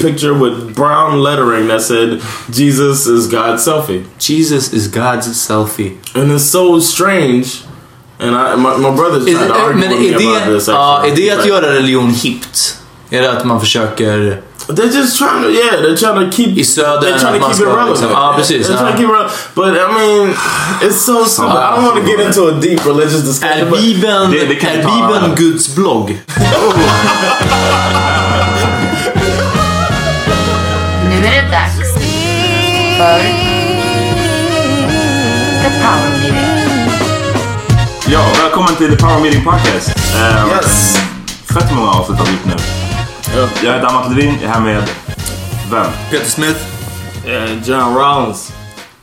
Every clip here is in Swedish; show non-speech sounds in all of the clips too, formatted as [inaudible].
picture with brown lettering that said Jesus is God's selfie. Jesus is God's selfie. And it's so strange. And I, my, my brother's Är, trying to argue with me är about this ja, actually. är det att göra religion hippt? Är det att man försöker... They're just trying to, yeah, they're trying to keep. I södern they're trying to keep it ska relevant. liksom- ja, precis, They're trying to keep it relevant. But I mean, it's so stupid. I don't want to get into a deep religious discussion. Är but- Bibeln, Det- det kan är Bibeln. Guds blogg? [laughs] Nu är det dags för The Power Meeting. Ja, välkommen till The Power Meeting Podcast. Eh, Yes. Fett många avsnitt har vi gjort nu. Jag heter Amat Levin, jag är här med vem? Peter Smith? Yeah, John Rollins.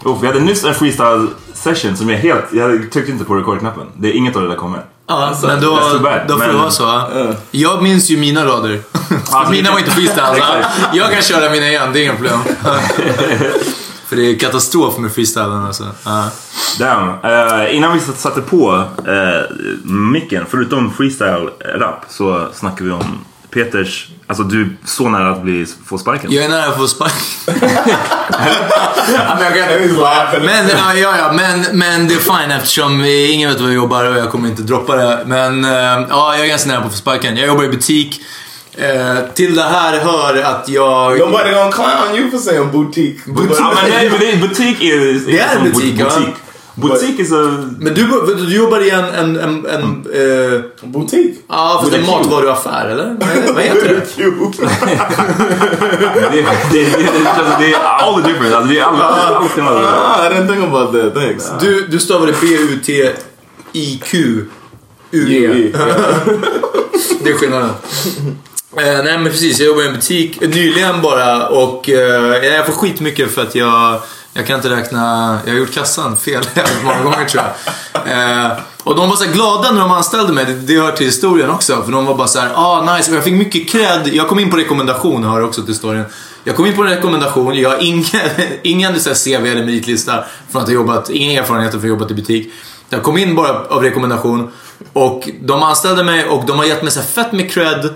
Oh, vi hade nyss en freestyle session som jag helt... Jag tryckte inte på record-knappen. Det är inget av det där kommer. Ja, men då, då får det Men- vara så. Jag minns ju mina rader. Alltså, mina det- var inte freestyle. så [laughs] Exakt. jag kan köra mina igen, det är inga problem. [laughs] För det är katastrof med freestylen alltså. Ja. Damn. Eh, innan vi satte på uh, micken, förutom freestyle-rap, så snackade vi om Peters... Alltså du är så nära att bli, få sparken. Jag är nära att få spark. ja, men, jag kan... men, ja, ja, men, men det är fine eftersom vi- ingen vet var jag jobbar och jag kommer inte droppa det. Men eh, ja, jag är ganska nära på att få sparken. Jag jobbar i butik. Eh, till det här hör att jag... Nobody gonna clown you for saying boutique. Ja, men nej, men är butik är... Det är butik, ja. butik. Butik är så... Men du, du jobbar i en... en, en, en eh, boutique. ja, fast en matvaruaffär, eller? [laughs] Vad- heter det? Det, [laughs] det, det, det, alltså, det är all the difference. Alltså, det är alla, alla skillnader. Ah, I didn't think about that. Thanks. Du, du stavade B-U-T-I-Q. U. Yeah. [laughs] Det är skillnaden. Eh, nej men precis, jag jobbar i en butik nyligen bara och eh, jag får skitmycket för att jag, jag kan inte räkna, jag har gjort kassan fel [laughs] många gånger tror jag. Eh, och de var så här glada när de anställde mig, det, det hör till historien också. För de var bara så här, ah nice, och jag fick mycket cred. Jag kom in på rekommendation, hör också till historien. Jag kom in på en rekommendation, jag har ingen, [laughs] ingen så här CV eller meritlista från att ha jobbat, ingen erfarenhet från att ha jobbat i butik. Jag kom in bara av rekommendation och de anställde mig och de har gett mig så här fett med cred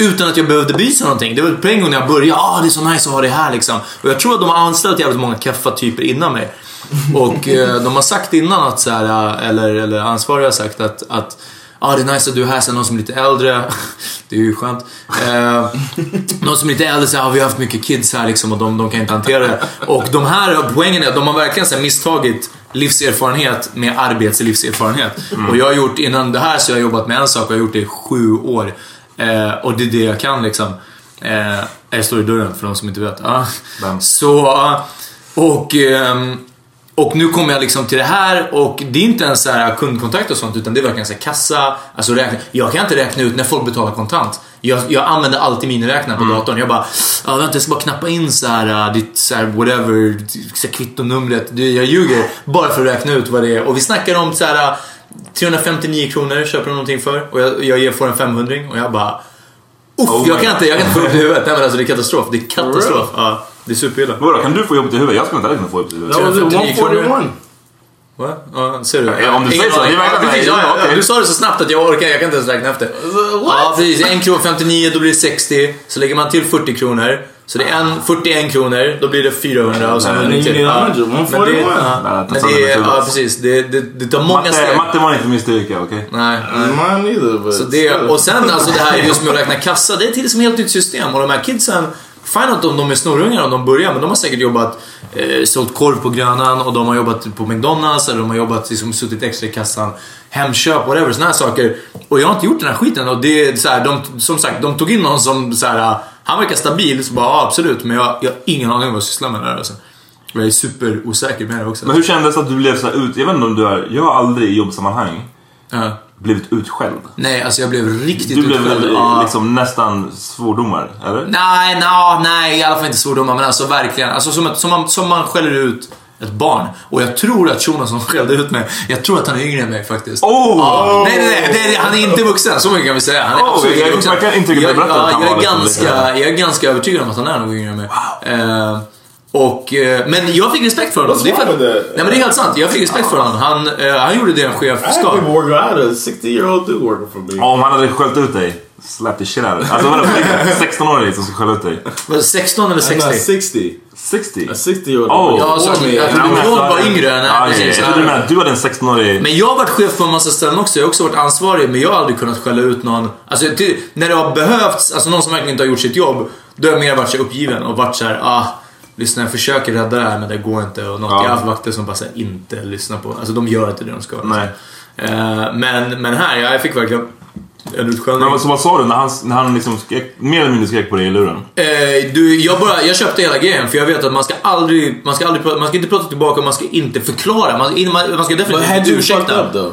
utan att jag behövde bevisa någonting. Det var på en gång när jag började, ah det är så nice att ha det här liksom. Och jag tror att de har anställt jävligt många keffa typer innan mig. [laughs] Och eh, de har sagt innan att så här, eh, eller, eller ansvariga har sagt att, att ah, det är nice att du är här sen, någon som är lite äldre. [laughs] det är ju skönt. Eh, någon som är lite äldre säger, ah, vi har haft mycket kids här liksom och de, de kan inte hantera det. Och de här, poängen är de har verkligen så här, misstagit livserfarenhet med arbetslivserfarenhet. Och jag har gjort, innan det här så har jag jobbat med en sak och jag har gjort det i sju år. Eh, och det är det jag kan liksom. Eh, jag står i dörren för de som inte vet. Ah. Så, och, ehm, och nu kommer jag liksom till det här och det är inte ens så här kundkontakt och sånt utan det är verkligen så här kassa, alltså räkna. Jag kan inte räkna ut när folk betalar kontant. Jag, jag använder alltid miniräknaren på datorn. Jag bara, ja vänta jag ska bara knappa in så här, uh, ditt så här, whatever, så här, kvittonumret. Jag ljuger bara för att räkna ut vad det är. Och vi snackar om så här uh, 359 kronor köper de någonting för och jag, jag får en 500 och jag bara Uff, Oh jag, kan inte, jag kan inte få upp det i huvudet. Nej men alltså det är katastrof. Det är katastrof. Ja, det är superilla. Vadå, kan du få jobbet i huvudet? Jag skulle inte heller kunna få jobbet i huvudet. That was it, 359 kronor. 141. Va? Ja, ser du? Ja, om du säger så. Det Ja, precis. ja, Ja. Du sa det så snabbt att jag orkar, jag kan inte ens räkna efter. Ja, precis. 1 krona 59, då blir det 60. Så lägger man till 40 kronor. Så det är en, 41 kronor, då blir det 400 och sen Nej, 100 till. det är Ja. 100, Men det, 141. ja, Nej, men det är, ja, precis. Det, det, det tar många steg. matte var inte min styrka, okej? Nej, nej. Neither, but Så det, och sen alltså det här just med att räkna kassa, det är till som ett helt nytt system. Och de här kidsen, fine att de, de är snorungar om de börjar, men de har säkert jobbat, eh, sålt korv på Grönan och de har jobbat på McDonalds eller de har jobbat, liksom, suttit extra i kassan, Hemköp, whatever, såna här saker. Och jag har inte gjort den här skiten och det är så här, de, som sagt, de tog in någon som så här, han verkar stabil, så bara ja, absolut, men jag, jag har ingen aning om vad jag sysslar med där alltså. Jag är superosäker med det också. Men hur kändes det att du blev så här ut... Jag vet inte om du är... Jag har aldrig i jobbsammanhang Ja. blivit utskälld. Nej, alltså jag blev riktigt Du blev utskälld. väl Ja. liksom nästan svordomar, eller? Nej, no, nej, i alla fall inte svordomar, men alltså verkligen. Alltså som, ett, som, man, som man skäller ut ett barn. Och jag tror att som skällde ut mig, jag tror att han är yngre än mig faktiskt. Oh! Ja, nej, nej, nej, han är inte vuxen, så mycket kan vi säga. Han är Oh, absolut jag- vuxen. jag jag, jag, är ganska, jag är ganska övertygad om att han är nog yngre än mig. Eh, och, eh, men jag fick respekt för honom. Det är för, nej men det är helt sant. Jag fick respekt för honom. Han, eh, han gjorde det en chef ska. I had a 60 year old dude working for me. Om han hade skällt ut dig, slap the shit out of. Alltså vadå, 16-åring som ska skälla ut dig? Var det 16 eller I'm not 60? 60. 60? A 60 year old. Oh. Ja, så, jag trodde var yngre. Nej, Ja, okej. precis. Jag trodde du menade du hade en 16-årig... Men jag har varit chef på en massa ställen också. Jag har också varit ansvarig, men jag har aldrig kunnat skälla ut någon. Alltså, till, när det har behövts, alltså någon som verkligen inte har gjort sitt jobb, då har jag mer varit så uppgiven och varit så här, ah, lyssna jag försöker rädda det här men det går inte och något. Ja. Jag har haft vakter som bara här, inte lyssnar på, alltså de gör inte det de ska. liksom. Nej. Eh, men, men här, ja, jag fick verkligen en utskällning. Men vad- så vad sa du när han, när han liksom skrek, mer eller mindre skrek på dig i luren? Eh, du, jag, bara, jag köpte hela grejen för jag vet att man ska aldrig, man ska aldrig man ska inte prata tillbaka, man ska inte förklara. Man, man, man ska definitivt inte ursäkta. up though?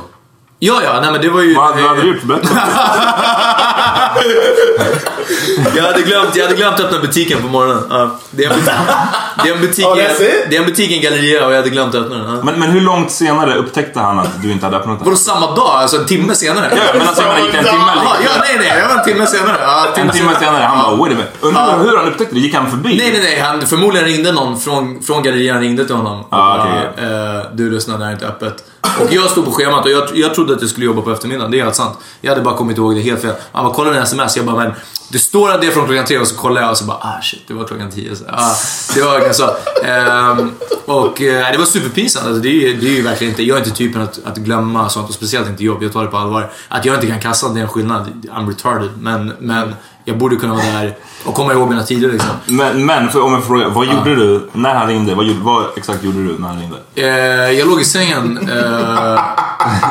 Ja, ja, nej men det var ju... Vad hade, vad hade du gjort? Berätta. [laughs] [laughs] Jag hade glömt, jag hade glömt att öppna butiken på morgonen. Ja, det, är en butik, [laughs] det, är en butik, Oh, det är en butik i en galleria och jag hade glömt att öppna den. Ja. Men, men hur långt senare upptäckte han att du inte hade öppnat den? Vadå samma dag? Alltså en timme senare? Ja, men alltså jag gick det en timme eller? Jaha, ja, nej, nej, det var en timme senare. Ja, En timme senare, han bara wait a minute. Undrar hur han upptäckte det? Gick han förbi? Nej, nej, nej. Han, förmodligen ringde någon från, från gallerian ringde till honom. och Ah, bara, okej. eh, du lyssnar, det här är inte öppet. Och jag stod på schemat och jag, jag trodde att jag skulle jobba på eftermiddagen. Det är helt sant. Jag hade bara kommit ihåg det helt fel. Han bara, kolla din sms. Jag bara, men det står att det är från klockan tre och så kollar jag och så bara, ah shit, det var klockan tio. Så, ah, det var verkligen så. Ehm, och eh, det var superpinsamt. Alltså, det, är, det är ju verkligen inte, jag är inte typen att, att glömma sånt och speciellt inte jobb. Jag tar det på allvar. Att jag inte kan kassan, det är en skillnad. I'm retarded. Men, men jag borde kunna vara där och komma ihåg mina tider liksom. Men, men för, om jag får fråga, vad gjorde du när han ringde? Vad, vad exakt gjorde du när han ringde? Eh, jag låg i sängen. Eh, [laughs]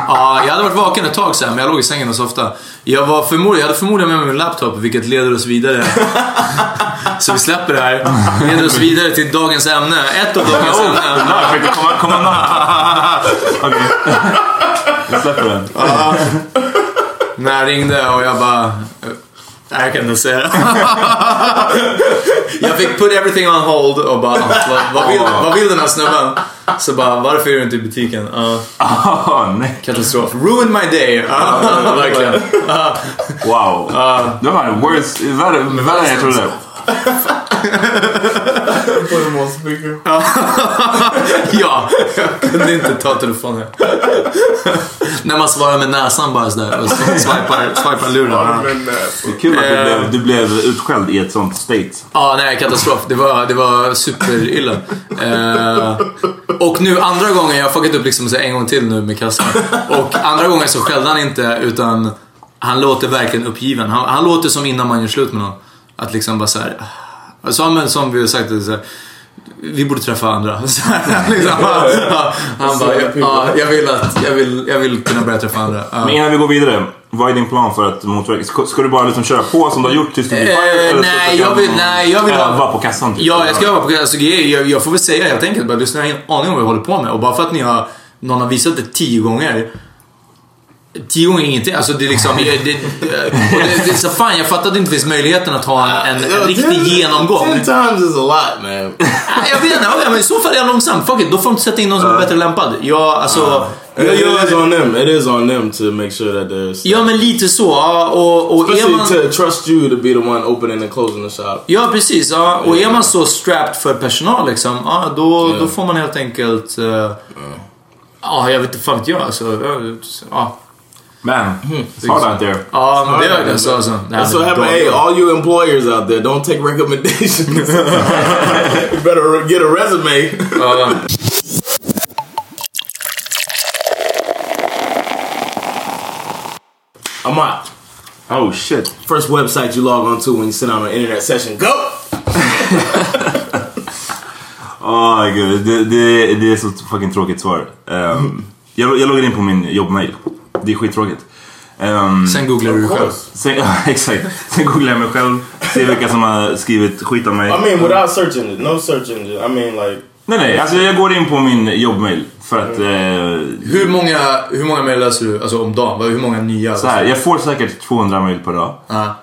ja, jag hade varit vaken ett tag sen, men jag låg i sängen och softade. Jag, var förmodligen, jag hade förmodligen med mig min laptop, vilket leder oss vidare. [laughs] Så vi släpper det här. Leder oss vidare till dagens ämne. Ett av dagens Oh, ämnen. nej, komma, komma. [laughs] Okej. Jag släpper den. När jag ringde och jag bara... jag kan inte säga det. Jag fick put everything on hold och bara, vad, vad, vill, vad vill den här snubben? Så bara, varför är du inte i butiken? Ja, Ah, nej. katastrof. Ruined my day. Ja, verkligen. Ja. Wow. Det var [laughs] värre än jag trodde. [laughs] [laughs] Speaker. [laughs] Ja, jag kunde inte ta telefonen. [laughs] När man svarar med näsan bara sådär och swipar, swipar luren. Uh, Det är kul att du Eh. blev, du blev utskälld i ett sånt state. Ja, nej, katastrof. Det var, det var superilla. Eh, och nu andra gången, jag har fuckat upp liksom så en gång till nu med kassan. Och andra gången så skällde han inte, utan han låter verkligen uppgiven. Han, han låter som innan man gör slut med någon. Att liksom bara såhär... Som, men som vi har sagt, så här, vi borde träffa andra. [laughs] Liksom, ja, ja, han bara, ja, jag, vill att, jag, vill, jag vill kunna börja träffa andra. Ja. Men innan vi går vidare. vad är din plan för att motverka? Ska, ska du bara liksom köra på som du har gjort tills du blir Eh, fired? ska nej, jag vill- nej, jag vill öva på kassan? typ? Ja, jag ska öva på alltså, grejer. Jag, jag får väl säga helt enkelt bara, lyssna, jag har ingen aning om vad jag håller på med. Och bara för att ni har, någon har visat det tio gånger. Tio gånger ingenting. Alltså det är liksom... [laughs] Det, det, det, så fan, jag fattar att det inte finns möjligheten att ha en, en, en riktig genomgång. Ten times is a lot, man. Jag vet inte, men i så fall är jag långsam. Fuck it, då får de sätta in någon som är bättre lämpad. Jag, alltså... Jag, It is on them. It is on them to make sure that there's. ja, men lite så. Ja, och, och Especially man... to trust you to be the one opening and closing the shop. Ja, precis. Ja. Och är man så strapped för personal liksom, ja, då, då får man helt enkelt... eh, Ja, jag vet inte, fan vet jag. Alltså, ja. Man, hmm. it's hard out there. Ja, men det är det. Så, alltså, det här That's what med happened. Hey, all you employers out there, don't take recommendations. [laughs] you better get a resume. Ja. I'm out. Oh shit. First website you log on to when you sit on an internet session. Go! Åh gud, det, det, det är så fucking tråkigt svar. Ehm, jag, jag loggar in på min jobbmail. Det är skittråkigt. Um, Sen googlar du själv. sen, [laughs] ja, exakt. Sen googlar jag mig själv, ser vilka som har skrivit skit om mig. I mean, without search engine. No search engine. I mean, like... Nej nej, alltså jag går in på min jobbmail för att... Eh, Hur många, hur många mejl läser du alltså, om dagen? Hur många nya? så här, jag får säkert 200 mail per dag. Ja.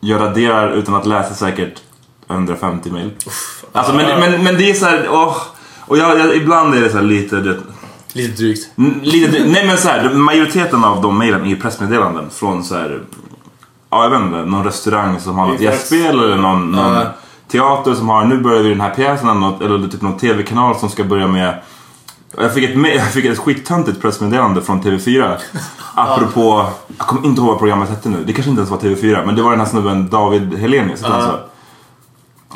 Jag raderar utan att läsa säkert 150 mail. Alltså men, men, men det är så här, åh. Och jag, jag, ibland är det så här lite... Det, Lite drygt. Lite, nej men så här, majoriteten av de mejlen är ju pressmeddelanden från så här, ja jag vet inte, någon restaurang som har något gästspel eller någon, någon Ja. teater som har, nu börjar vi den här pjäsen eller, något, eller typ någon tv-kanal som ska börja med jag fick ett, [laughs] jag fick ett skittöntigt pressmeddelande från TV4 [laughs] Apropå, jag kommer inte ihåg vad programmet hette nu, det kanske inte ens var TV4 men det var den här snubben David Helenius, han så?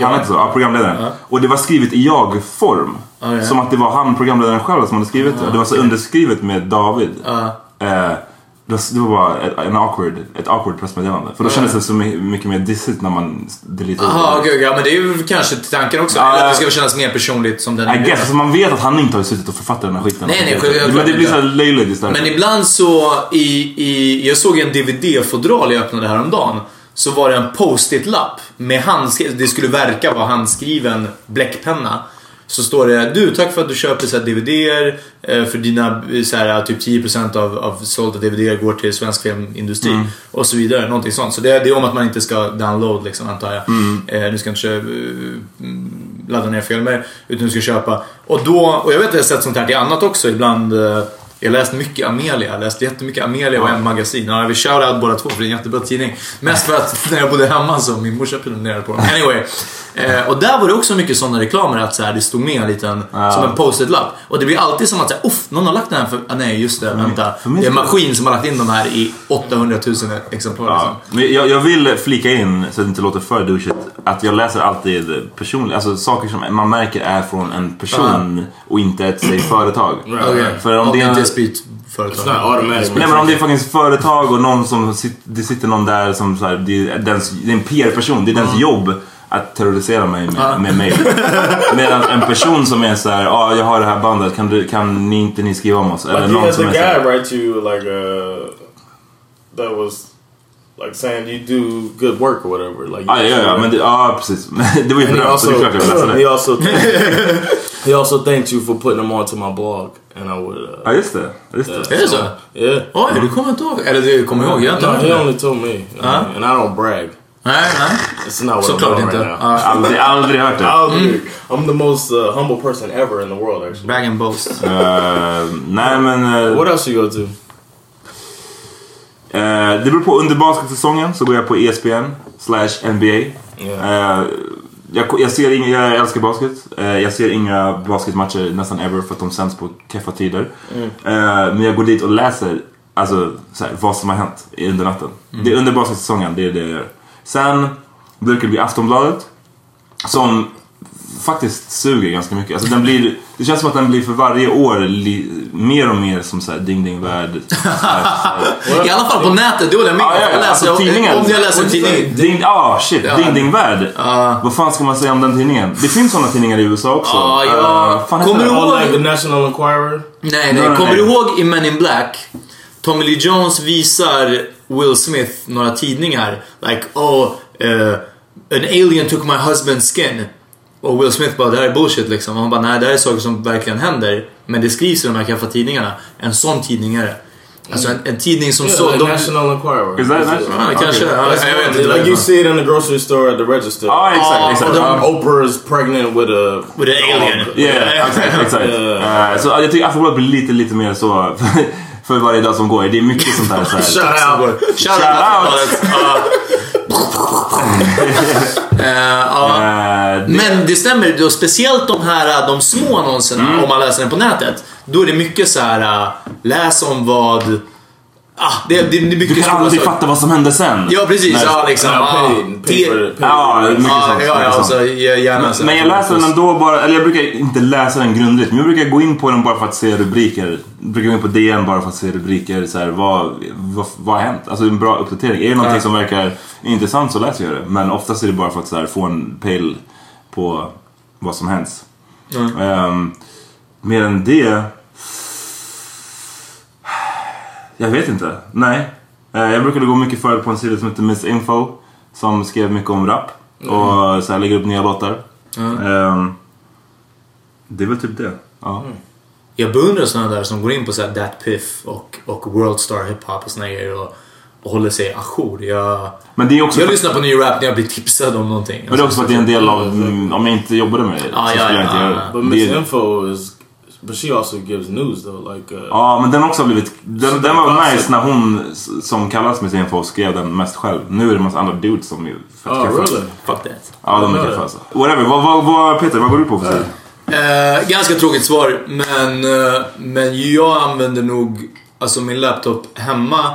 Han hette så, ja, programledaren. Och det var skrivet i jag-form. Ja, ja. Som att det var han, programledaren själv, som hade skrivit det. Det var så underskrivet med David. Ja. Eh, det var bara ett, en awkward, ett awkward pressmeddelande. För då kändes det så my- mycket mer dissigt när man deletade Jaha, det. okej. Ja, men det är ju kanske tanken också. Ja, Eller att det ja. ska kännas mer personligt som den I guess, alltså man vet att han inte har suttit och författat den här skiten. Nej, nej, självklart Men det blir så löjligt istället. Men ibland så i, i jag såg en DVD-fodral jag öppnade häromdagen. Så var det en post-it-lapp med handskriven, det skulle verka vara handskriven bläckpenna. Så står det du tack för att du köper så här DVDer eh, för dina så här, typ 10% av, av sålda DVDer går till svensk filmindustri Mm. och så vidare. Någonting sånt. Så det, det är om att man inte ska download liksom antar jag. Mm. Eh, du ska inte köpa, ladda ner filmer utan du ska köpa. Och då, och jag vet att jag har sett sånt här till annat också ibland. Jag läste mycket Amelia, jag läste jättemycket Amelia och en magasin. Ja, vill shout-out båda två för det är en jättebra tidning. Mest för att [laughs] när jag bodde hemma så min morsa prenumererade på dem. Anyway. Eh, och där var det också mycket sådana reklamer att så här, det stod med en liten, som en post-it-lapp. Och det blir alltid som att säga, uff, någon har lagt den här för, ah, nej just det, vänta. för mig Det är en maskin som har lagt in de här i 800 000 exemplar. Ja. Liksom. Men jag, jag vill flika in, så att det inte låter för douchigt, att jag läser alltid personligt, alltså saker som man märker är från en person och inte ett säg, företag. Okej. För om Om det det inte är är... not automatic. Nej men om det är faktiskt företag och någon som det sitter någon där som så här, det, är dens, det är en PR-person, det är dens jobb att terrorisera mig med, med mail. [laughs] Medan en person som är så här, ja ah, jag har det här bandet, kan, du, kan ni inte ni skriva om oss? Eller Like någon som är så guy write you like uh that was like saying you do good work or whatever. Like ah, ja, ja, men det, ja precis. Men det var ju he also det är klart jag vill läsa he det. also he also thanked you for putting them onto my blog, and I would. Uh, Ja just det, just det. Är det så? yeah. Oj, du kommer inte ihåg? Eller du kommer ihåg? Jag har No, he only told me, and I don't brag. Nej, nej. It's not what I'm Såklart doing inte. right now. Ja. Aldrig, aldrig hört det. I'll- I'm the most uh, humble person ever in the world, actually. Brag and boast. Eh, nej men... eh, What else you go to? Eh, det beror på, under basketsäsongen så går jag på ESPN slash NBA. Yeah. Jag, jag, ser inga, jag älskar basket. Eh, jag ser inga basketmatcher nästan ever för att de sänds på keffa tider. Eh, men jag går dit och läser alltså, så här, vad som har hänt under natten. Det är under basketsäsongen, det är det jag gör. Sen brukar det bli Aftonbladet. Som faktiskt suger ganska mycket. Alltså den blir, det känns som att den blir för varje år li, mer och mer som så här ding ding värld. [laughs] I alla fall på nätet, det håller jag med om. Ja, ja, Alltså, tidningen. Om jag läser en tidning. Ding, ah shit, Ja. ding ding värld. Vad fan ska man säga om den tidningen? Det finns sådana tidningar i USA också. Ja, ja. Fan Kommer du ihåg- like the National Enquirer. Nej, Nej, Kommer du ihåg i Men in Black? Tommy Lee Jones visar Will Smith några tidningar. Like, oh, uh, an alien took my husband's skin. Och Will Smith bara, det här är bullshit liksom. Och han bara, nej det här är saker som verkligen händer. Men det skrivs i de här kaffatidningarna. En sån tidning är det. Alltså en, en tidning som Yeah, så... like de, National Enquirer. Is that national? Ja, kanske. Okay. Ja, That's jag vet inte. like you see it in the grocery store at the register. Ja, exakt, exakt. Oprah is pregnant with a With an alien. Yeah, exakt. [laughs] exakt. Yeah. Eh, så jag tycker Aftonbladet blir lite, lite mer så [laughs] för varje dag som går. Det är mycket sånt där. Så här. Shout out. Shout Shout out! [laughs] Eh, ja. Eh, Men det stämmer, då, speciellt de här de små annonserna, Mm. om man läser den på nätet. Då är det mycket så här, äh, läs om vad... Ah, det, det, det är mycket Du kan aldrig saker. fatta vad som hände sen. Ja, precis. Ja, liksom. Ja, for the- mycket Ja, sånt. ja, ja, mycket sånt. så gärna så här- Men jag läser den ändå bara, eller jag brukar inte läsa den grundligt, men jag brukar gå in på den bara för att se rubriker. Jag brukar gå in på DN bara för att se rubriker, så här, vad, vad, vad har hänt? Alltså en bra uppdatering. Är det någonting Ja. som verkar intressant så läser jag det. Men oftast är det bara för att så här, få en pejl på vad som hänt. Mm. Ehm, mer än det... Jag vet inte. Nej. Eh, jag brukade gå mycket förut på en sida som heter Miss Info. Som skrev mycket om rap. Och så här, lägger upp nya låtar. Ehm, det är väl typ det. Ja. Jag beundrar sådana där som går in på så här Dat Piff och, och World Star Hip Hop och såna grejer och, och håller sig ajour. Jag, Men det är också... jag lyssnar på ny rap när jag blir tipsad om någonting. men det är också för att det är en del av... mm, Om jag inte jobbade med det Ja, så ja, skulle jag ja, inte göra ja. det. Miss Info is, but she also gives news though. Like, uh, Ja, men den har också blivit... Den, den var nice när hon som kallas Miss Info skrev den mest själv. Nu är det en massa andra dudes som är fett oh really? Fuck that. Ja, de är kaffa alltså. Whatever. Vad, vad, vad, Peter, vad går du på för sida? Eh, ganska tråkigt svar, men, eh, men jag använder nog alltså min laptop hemma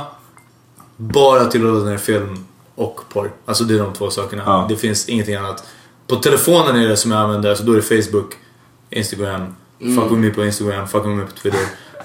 bara till att ladda ner film och porr. Alltså det är de två sakerna. Ja. Det finns ingenting annat. På telefonen är det som jag använder, så då är det Facebook, Instagram, fuck with me på Instagram, fuck with me på Twitter.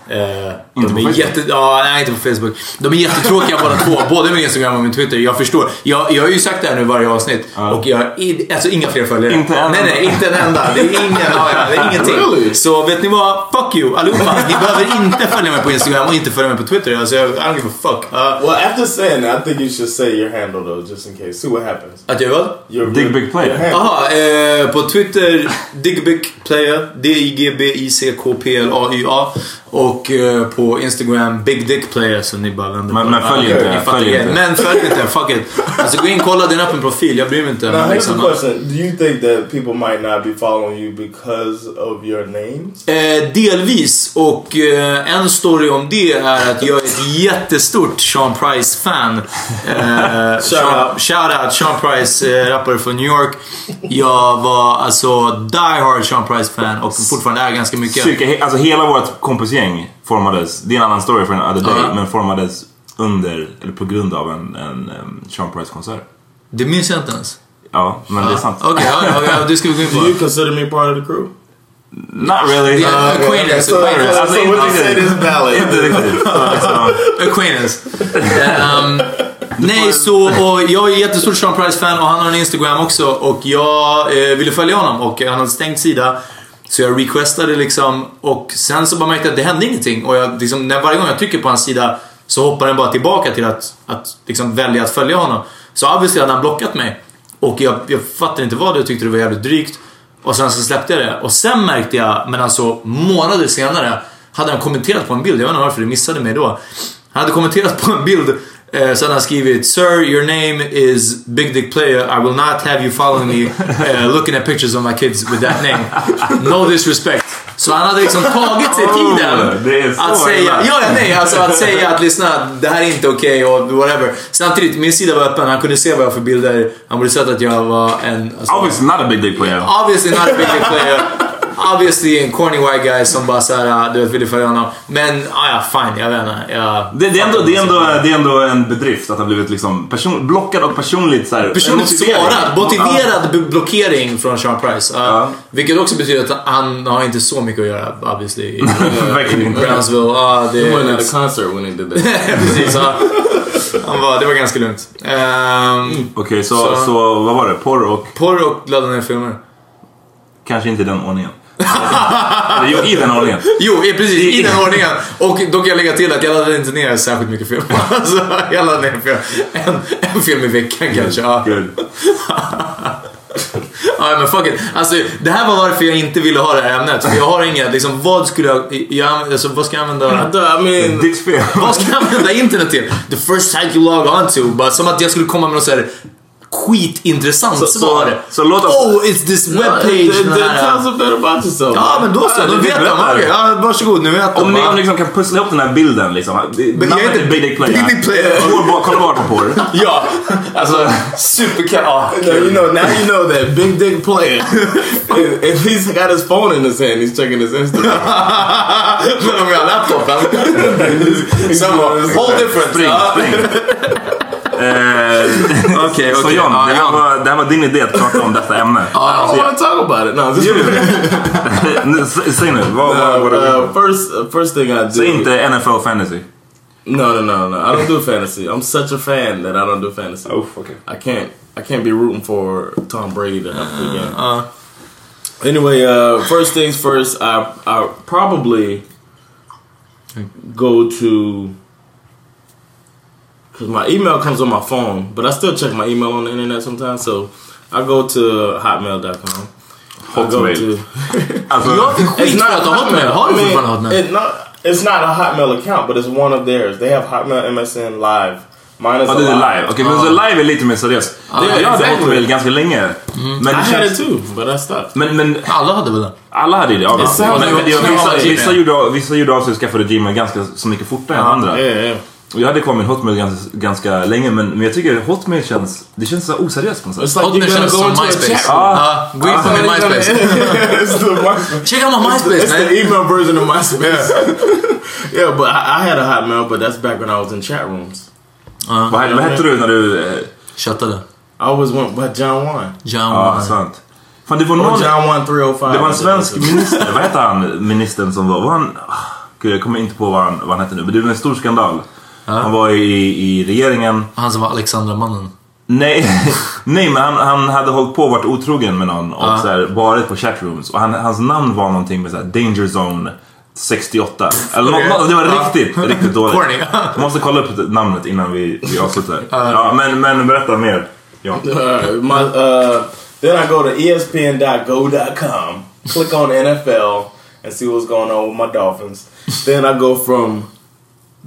Eh, Inte de på är Facebook? jätte, ja, nej, inte på Facebook. De är jättetråkiga båda två. [laughs] Både min Instagram och min Twitter. Jag förstår. Jag, jag har ju sagt det här nu varje avsnitt. Ja. Och jag har alltså inga fler följare. Inte en nej, enda. nej, inte en enda. Det är ingen, ja, det är [laughs] ingenting. Really? Så vet ni vad? Fuck you allihopa. Ni behöver inte följa mig på Instagram och inte följa mig på Twitter. Alltså, jag, I don't give a fuck. Uh, Well, after saying that, I think you should say your handle though, just in case. See what happens. att jag vad? Your, Dig your- Big Player. your handle. Jaha, eh, på Twitter Digbickplaya. D-I-G-B-I-C-K-P-L-A-Y-A. Och eh, på Instagram Big Dick Player så ni bara vänder Men- på men det. följ inte, följ. Men följ inte, fuck it. Alltså gå in, kolla din öppen profil. Jag bryr mig inte. Now, Men here's a liksom, question: Do you think that people might not be following you because of your names? Eh, delvis. Och eh, en story om det är att jag är ett jättestort Sean Price-fan. Eh, [laughs] Sean, out. shout out Sean Price, eh, rappare från New York. Jag var alltså die hard Sean Price-fan och fortfarande är ganska mycket. Cirka, he- alltså hela vårt kompisgäng formades, det är en annan story för en other day, Ja. men formades under, eller på grund av en, en um, Sean Price-konsert. Det minns jag inte ens. Ja, men det är sant. Okej, ja, ja, ja, det ska vi gå in Do you på. consider me part of the crew? Not really. Yeah. Acquaintance, so, acquaintance. so, Alltså, so inte what you said is valid. [laughs] Acquaintance. Ehm, nej, så och jag är jättestort Sean Price-fan och han har en Instagram också och jag eh, ville följa honom och han hade stängt sida. Så jag requestade liksom och sen så bara märkte jag att det hände ingenting och jag, liksom, när varje gång jag trycker på hans sida så hoppar den bara tillbaka till att, att liksom välja att följa honom. Så obviously hade han blockat mig och jag, jag fattade inte vad det tyckte det var jävligt drygt. Och sen så släppte jag det och sen märkte jag, men alltså månader senare, hade han kommenterat på en bild. Jag vet inte varför det missade mig då. Han hade kommenterat på en bild eh, så hade han skrivit Sir, your name is Big Dick Player. I will not have you following me eh, looking at pictures of my kids with that name. No disrespect. Så han hade liksom tagit sig tiden Oh, så att säga, illa. ja, nej, alltså att säga att lyssna, det här är inte okej och whatever. Samtidigt, min sida var öppen, han kunde se vad jag har för bilder. Han borde sett att jag var en... Alltså, Obviously not a big dick player. Obviously not a big dick player. Obviously en corny white guy som bara såhär, du vet, ville följa honom. Men, ah, ja, fine, jag vet inte. Jag, Det, det, är ändå, det, är ändå, det är ändå en bedrift att ha blivit liksom person, blockad och personligt så här, Personligt motiverad. svarad, motiverad b- blockering från Sean Price. Uh, Ja. Vilket också betyder att han har inte så mycket att göra, obviously. I, [laughs] Verkligen inte. Brownsville. Uh, det, You wasn't at a concert when he did that. [laughs] Precis, ja. Han var, det var ganska lugnt. Um, Okej, så, Så- så, vad var det? Porr och Porr och ladda ner filmer. kanske inte den ordningen. [laughs] Jo, i den ordningen. Jo, precis. I den ordningen. Och då kan jag lägga till att jag laddade inte ner särskilt mycket film. [laughs] Alltså, jag laddade ner film. En, en film i veckan kanske. Ja. [laughs] Ja, men fuck it. Alltså, det här var varför jag inte ville ha det här ämnet. För jag har inga, liksom, vad skulle jag, jag alltså, vad ska jag använda? I mean, Ditt fel. Vad ska jag använda internet till? The first site you log on to. Bara som att jag skulle komma med något så här skitintressant Så- så- svar. så låt oss- Oh, it's this webpage. den tell us a bit about yourself. Ja, men då så. Då vet de. Okej, ja, varsågod. Nu vet de. Om ni, va? om ni liksom kan pussla ihop den här bilden liksom. Men jag är inte Big Dick Player. Big Dick Player. Kolla bara- på det. [laughs] Ja, alltså superkul. No, you know now you know that big dick player. [laughs] if, he's got his phone in his hand, he's checking his Instagram. Men om jag har. Samma. Whole difference. Spring, Ja. spring. [laughs] Eh, [laughs] Okej, Så okej. John, Ja, det, här John. var, det här var din idé att prata om detta ämne. I don't want to talk about it. No, just, Nu, s- Säg nu, vad, vad, vad uh, uh, first uh, first thing I do. Säg inte NFL fantasy. No, no, no, no. I don't do fantasy. I'm such a fan that I don't do fantasy. okay. I can't. I can't be rooting for Tom Brady to have the game. Uh. Anyway, uh, first things first. I I probably go to because my email comes on my phone, but I still check my email on the internet sometimes. So I go to hotmail.com. Hotmail. to Alltså, för att ha Hotmail. Fortfarande Hotmail? It's not. It's not a Hotmail account, but it's one of theirs. They have Hotmail MSN Live. Mine is a det är live. Okej, men så live är lite mer seriöst. Ja, jag hade exactly. Hotmail ganska länge. Men I det had it too, but I stopped. Men, men Alla hade väl det? alla hade det, ja. Men, men det, gjorde, vissa gjorde av sig och skaffade Gmail ganska så mycket fortare än andra. Yeah, yeah. Jag hade kvar min Hotmail ganska, ganska länge, men, men jag tycker Hotmail känns... Det känns så oseriöst på något sätt. It's like Hotmail känns go som MySpace. room. Ja, gå in på min [laughs] MySpace. it's. Check out my It's MySpace, man. the email version of MySpace. [laughs] yeah, but I, I had a Hotmail, but that's back when I was in chat rooms. Vad, vad hette du när du... eh, Chattade. I always went by John Juan. John Ja, Wayne. sant. Fan, det var Or någon... John Juan 305. Det var en svensk minister, vad hette han, ministern som var... var han, ah, gud, jag kommer inte på vad han, vad han hette nu, men det var en stor skandal. Han var i, i regeringen. Han som var Alexandra-mannen. Nej, [laughs] nej men han, han hade hållit på och varit otrogen med någon och så här, varit på chatrooms. Och han, hans namn var någonting med så här, Danger Zone 68. Eller det var Ja. riktigt, riktigt dåligt. Jag [laughs] måste kolla upp namnet innan vi, vi avslutar. Ja, men, men berätta mer. Ja. Alright, my, uh, then I go to ESPN.go.com, click on NFL, and see what's going on with my Dolphins. then I go from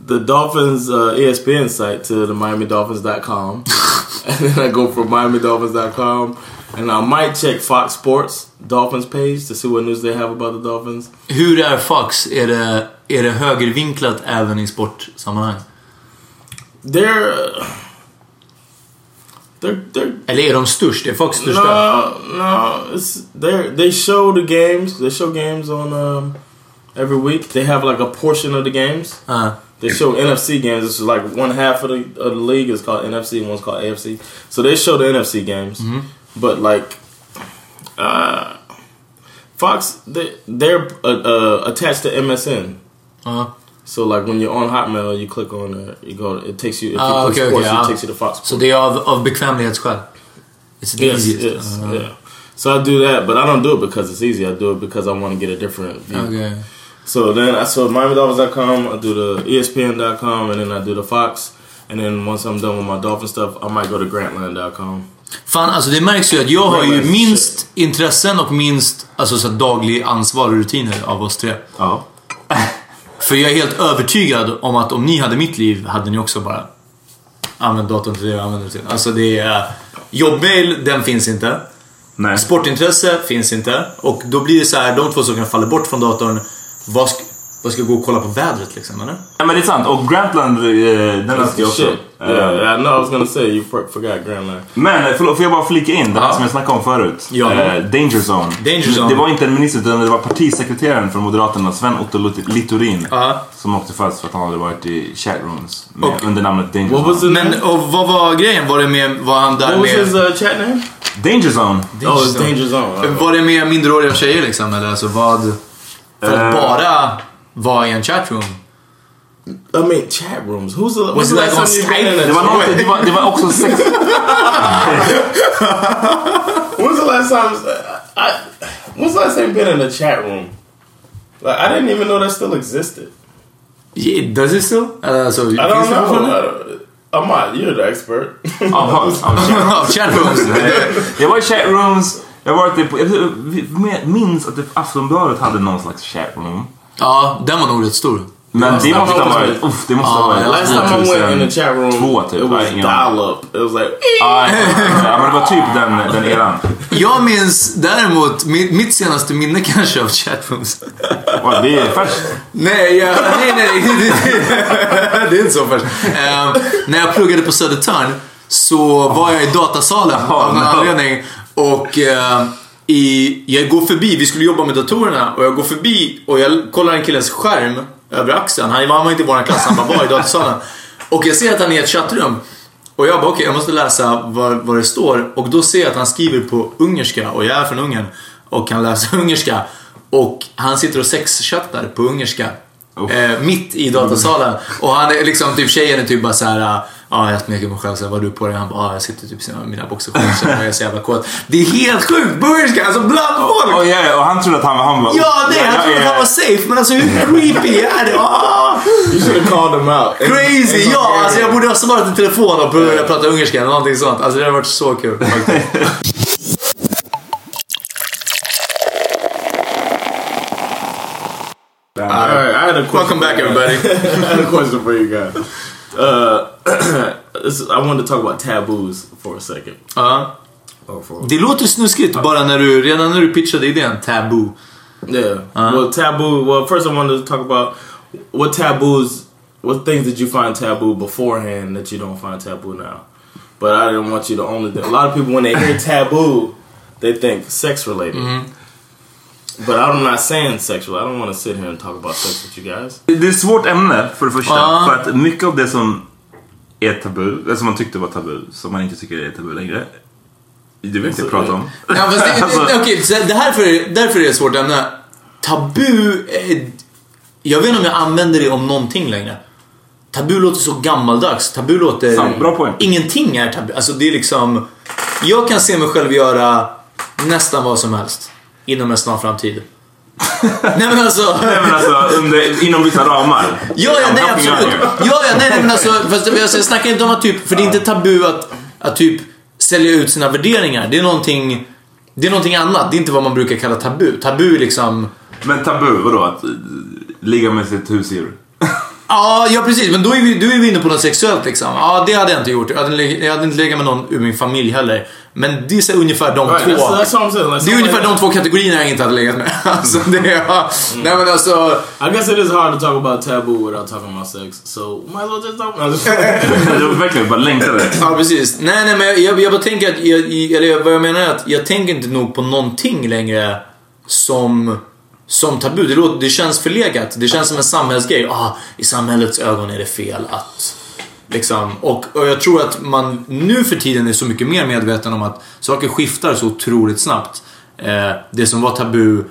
the Dolphins uh, ESPN site to the MiamiDolphins.com, [laughs] and then I go from MiamiDolphins.com, and I might check Fox Sports Dolphins page to see what news they have about the Dolphins. Hur är Fox? Är det, är det högervinklat även i sportsammanhang? They're they're they're Eller är de störst? Är Fox största? No, no. It's they they show the games. They show games on um, every week. They have like a portion of the games. Ja. They show NFC games. This is like one half of the, of the league is called NFC and one's called AFC. So they show the NFC games, but like uh, Fox, they they're uh, uh, attached to MSN. Ja. So like when you're on Hotmail, you click on uh, you go. It takes you. If you Ah, click okay, sports, okay, it ah. takes you to Fox. Sports. det är av, av bekvämlighetsskäl? It's the Yes, easiest? yes, Ah. yeah. So I do that, but I don't do it because it's easy. I do it because I want to get a different view. Okay. So then I so MiamiDolphins.com, I do the ESPN.com, and then I do the Fox. And then once I'm done with my Dolphin stuff, I might go to Grantland.com. Fan, alltså det märks ju att jag har ju minst intressen och minst alltså, så daglig ansvar och rutiner av oss tre. Ja. [laughs] För jag är helt övertygad om att om ni hade mitt liv hade ni också bara använt datorn till det jag använder till. Alltså det är... Jobbmail, den finns inte. Nej. Sportintresse finns inte. Och då blir det så här, de två sakerna faller bort från datorn. Vad ska, vad ska jag gå och kolla på vädret liksom, eller? Nej men det är sant. Och Grantland, eh, den älskar jag också. Eh, Yeah, I know I was gonna say you for, forgot Grantland. Men eh, förlåt, får jag bara flika in det här Ja. som jag snackade om förut? Ja. Eh, Danger Zone. Danger Zone. Det var inte en minister utan det var partisekreteraren från Moderaterna, Sven-Otto Lit- Littorin. Ja. Som åkte fast för att han hade varit i chatrooms med, Och- under namnet Danger What was Zone. Men och vad var grejen? Var det med, var han där What was med... his uh, chat name? Danger Zone. oh, it's Danger Zone. Uh, Var det med minderåriga tjejer liksom? Eller alltså vad... För att Eh. bara vara i en chatroom. I mean, chat rooms. Who's the? Was it like last on time you've been in Skype? Det var, chat? något, det, var, det var också sex... When's the last time? I When's the last time you been in a chat room? Like I didn't even know that still existed. Yeah, Does it still? Alltså, I don't det know. fortfarande? I don't- Ahmad, you're the expert. [laughs] Jaha, ja, Ja, Chatrooms. Jag var i chatrooms, jag har varit i på, jag minns att typ Aftonbladet hade någon slags chatroom. Ja, den var nog rätt stor. Men det måste ha varit, uff, det måste ha varit Last time I went in the chat room, 2002 typ. it was dial up. It was like. Ja, men det var typ den, den eran. Jag minns däremot, mitt, mitt senaste minne kanske av chatrooms. Ja, det är färskt. Nej, jag, nej, nej, det, är inte så först. Eh, när jag pluggade på Södertörn så var jag i datasalen av någon no. anledning. Och eh, i, jag går förbi, vi skulle jobba med datorerna och jag går förbi och jag kollar en killes skärm över axeln. Han han var inte i vår klass, han bara var i datasalen. Och jag ser att han är i ett chattrum. Och jag bara okej, jag måste läsa vad, vad det står. Och då ser jag att han skriver på ungerska och jag är från Ungern. Och kan läsa [laughs] ungerska. Och han sitter och sexchattar på ungerska. Eh, mitt i datasalen. Och han är liksom, typ tjejen är typ bara såhär, ja jag smeker mig själv såhär, vad du på dig? Han bara, ja jag sitter typ i mina boxershorts och jag är så jävla kåt. Det är helt sjukt! På ungerska, alltså bland folk! Och, ja, och han trodde att han, han var... Ja, nej, han trodde att han var safe, men alltså hur creepy är det? Ah, You should have called him out. crazy! Ja, alltså jag borde ha svarat i telefon och börjat prata ungerska eller någonting sånt. Alltså det hade varit så kul faktiskt. All right, I had a question. Welcome back everybody. I had a question for you guys. Uh, [clears throat] this I wanted to talk about taboos for a second. Ja. Or for, Det låter snuskigt bara när du, redan när du pitchade idén, taboo. yeah. Uh-huh. Well, taboo. Well, first I wanted to talk about what taboos, what things did you find taboo beforehand that you don't find taboo now. But I didn't want you to only. A lot of people when they hear [laughs] taboo, they think sex related. Mm-hmm. But I'm not saying sexual. I don't want to sit here and talk about sex with you guys. Det är ett svårt ämne för det första. Ja. För att mycket av det som är tabu, eller som man tyckte var tabu, som man inte tycker är tabu längre. Det vill jag inte prata om. Ja, fast det, Alltså- det, okej, så det här för, därför är det ett svårt ämne. Tabu, eh, jag vet inte om jag använder det om någonting längre. Tabu låter så gammaldags. Tabu låter... Sant, bra poäng. Ingenting är tabu. Alltså det är liksom... Jag kan se mig själv göra nästan vad som helst inom en snar framtid. [laughs] nej men alltså... Nej men alltså, under, inom vissa ramar. Ja, ja, nej absolut. Ja, ja, nej, nej men alltså, fast alltså, jag snackar inte om att typ, för det är inte tabu att, att typ sälja ut sina värderingar. Det är någonting, det är någonting annat. Det är inte vad man brukar kalla tabu. Tabu är liksom, Men tabu, vadå? Att eh, ligga med sitt husdjur? [laughs] ja, ja precis, men då är, vi, då är vi inne på något sexuellt liksom. Ja, det hade jag inte gjort. Jag hade, jag hade inte legat med någon ur min familj heller. Men det är så ungefär de Right, två. that's, that's saying. Like, det är ungefär de två kategorierna jag inte hade legat med. [laughs] Alltså, det är, ja, Nej men alltså, I guess it is hard to talk about taboo without talking about sex. So might as well just talk about Det var [laughs] verkligen bara längtade. Ja, precis. Nej, nej, men jag, jag, jag bara tänker att, jag, eller vad jag menar är att jag tänker inte nog på någonting längre som, som tabu. Det, låter, det känns förlegat. Det känns som en samhällsgrej. Ah, I samhällets ögon är det fel att... Liksom, och, och jag tror att man nu för tiden är så mycket mer medveten om att saker skiftar så otroligt snabbt. Eh, det som var tabu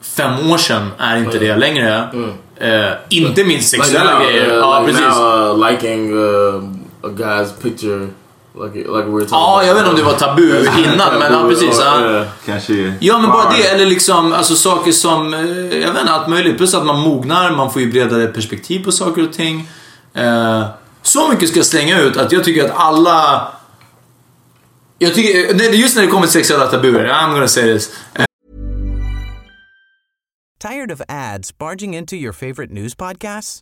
fem år sedan är inte det längre. Eh, inte minst sexuella grejer. uh, ja, like precis. now, uh, liking uh, a guy's picture, like like we were talking. Ja, jag vet inte om det var tabu [laughs] innan, men ja, precis. Ja. Yeah. Kanske... Ja men bara det, eller liksom alltså saker som, eh, jag vet inte, allt möjligt. Plus att man mognar, man får ju bredare perspektiv på saker och ting. Eh, så mycket ska slänga ut att jag tycker att alla... Jag tycker, just när det kommer till sexuella tabuer, I'm gonna say this. Eh, Tired of ads barging into your favorite news podcasts?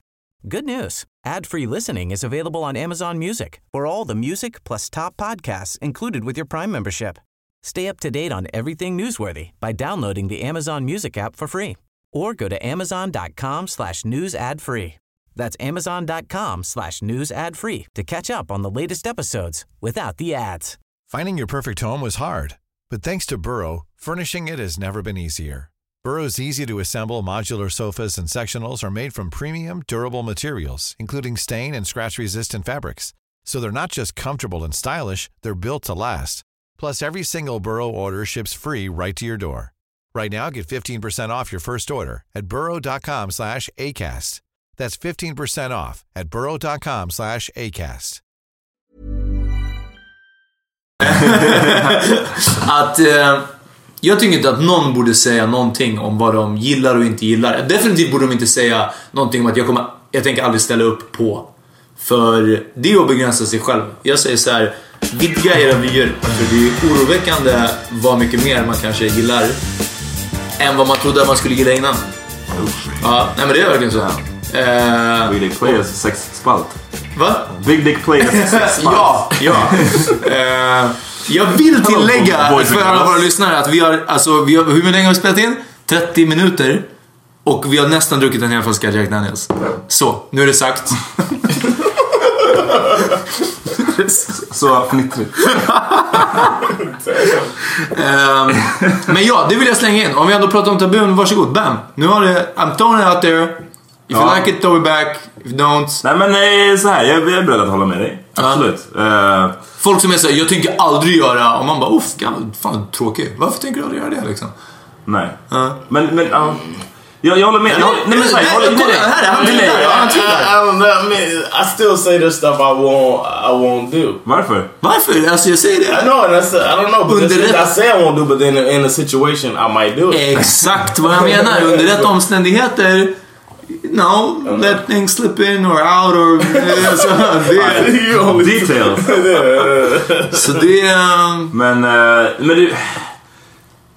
Good news. Ad-free listening is available on Amazon Music for all the music plus top podcasts included with your Prime membership. Stay up to date on everything newsworthy by downloading the Amazon Music app for free or go to amazon.com slash news ad free. That's amazon.com slash news ad free to catch up on the latest episodes without the ads. Finding your perfect home was hard, but thanks to Burrow, furnishing it has never been easier. Burrow's easy to assemble modular sofas and sectionals are made from premium, durable materials, including stain and scratch resistant fabrics. So they're not just comfortable and stylish, they're built to last. Plus, every single Burrow order ships free right to your door. Right now, get 15% off your first order at burrow.com slash ACAST. That's 15% off at burrow.com slash ACAST. [laughs] att, eh, Jag tycker inte att någon borde säga någonting om vad de gillar och inte gillar. Definitivt borde de inte säga någonting om att jag kommer, jag tänker aldrig ställa upp på. För det är att begränsa sig själv. Jag säger så här, vidga era vyer. För det är oroväckande vad mycket mer man kanske gillar än vad man trodde att man skulle gilla innan. Ja, nej men det är verkligen så. Eh, Big Dick Players sexspalt. va? Big Dick Players [laughs] sexspalt. Ja, ja. Eh, jag vill tillägga för alla våra lyssnare att vi har, alltså, vi har, hur länge har vi spelat in? 30 minuter. Och vi har nästan druckit en hel flaska Jack Daniels. Så, nu är det sagt. [laughs] Så fnittrigt. [laughs] Ehm, men ja, det vill jag slänga in. Om vi ändå pratar om tabun, varsågod. Bam! Nu har det, I'm throwing it out there. If you like it, throw it back. If you don't. Nej men eh, så här, jag jag är beredd att hålla med dig. Absolut. Eh, Folk som är såhär, jag tänker aldrig göra... Och man bara, uff, fan tråkig. Varför tänker du aldrig göra det liksom? nej. Ja. Men, men ja. jag, jag håller med. Jag, nej men här, jag håller Nej, med dig. han Nej, nej, tvillar. I, I, I I still say there's stuff I won't, I won't do. Varför? Varför? Alltså jag säger I det. know, and that's, I don't know, but Under there's things rätt- I say I won't do, but then in a situation I might do it. Exakt vad jag menar. Under rätt omständigheter. No, let things slip in or out or... [laughs] [laughs] Så det, Details. så det. Men, eh, men det...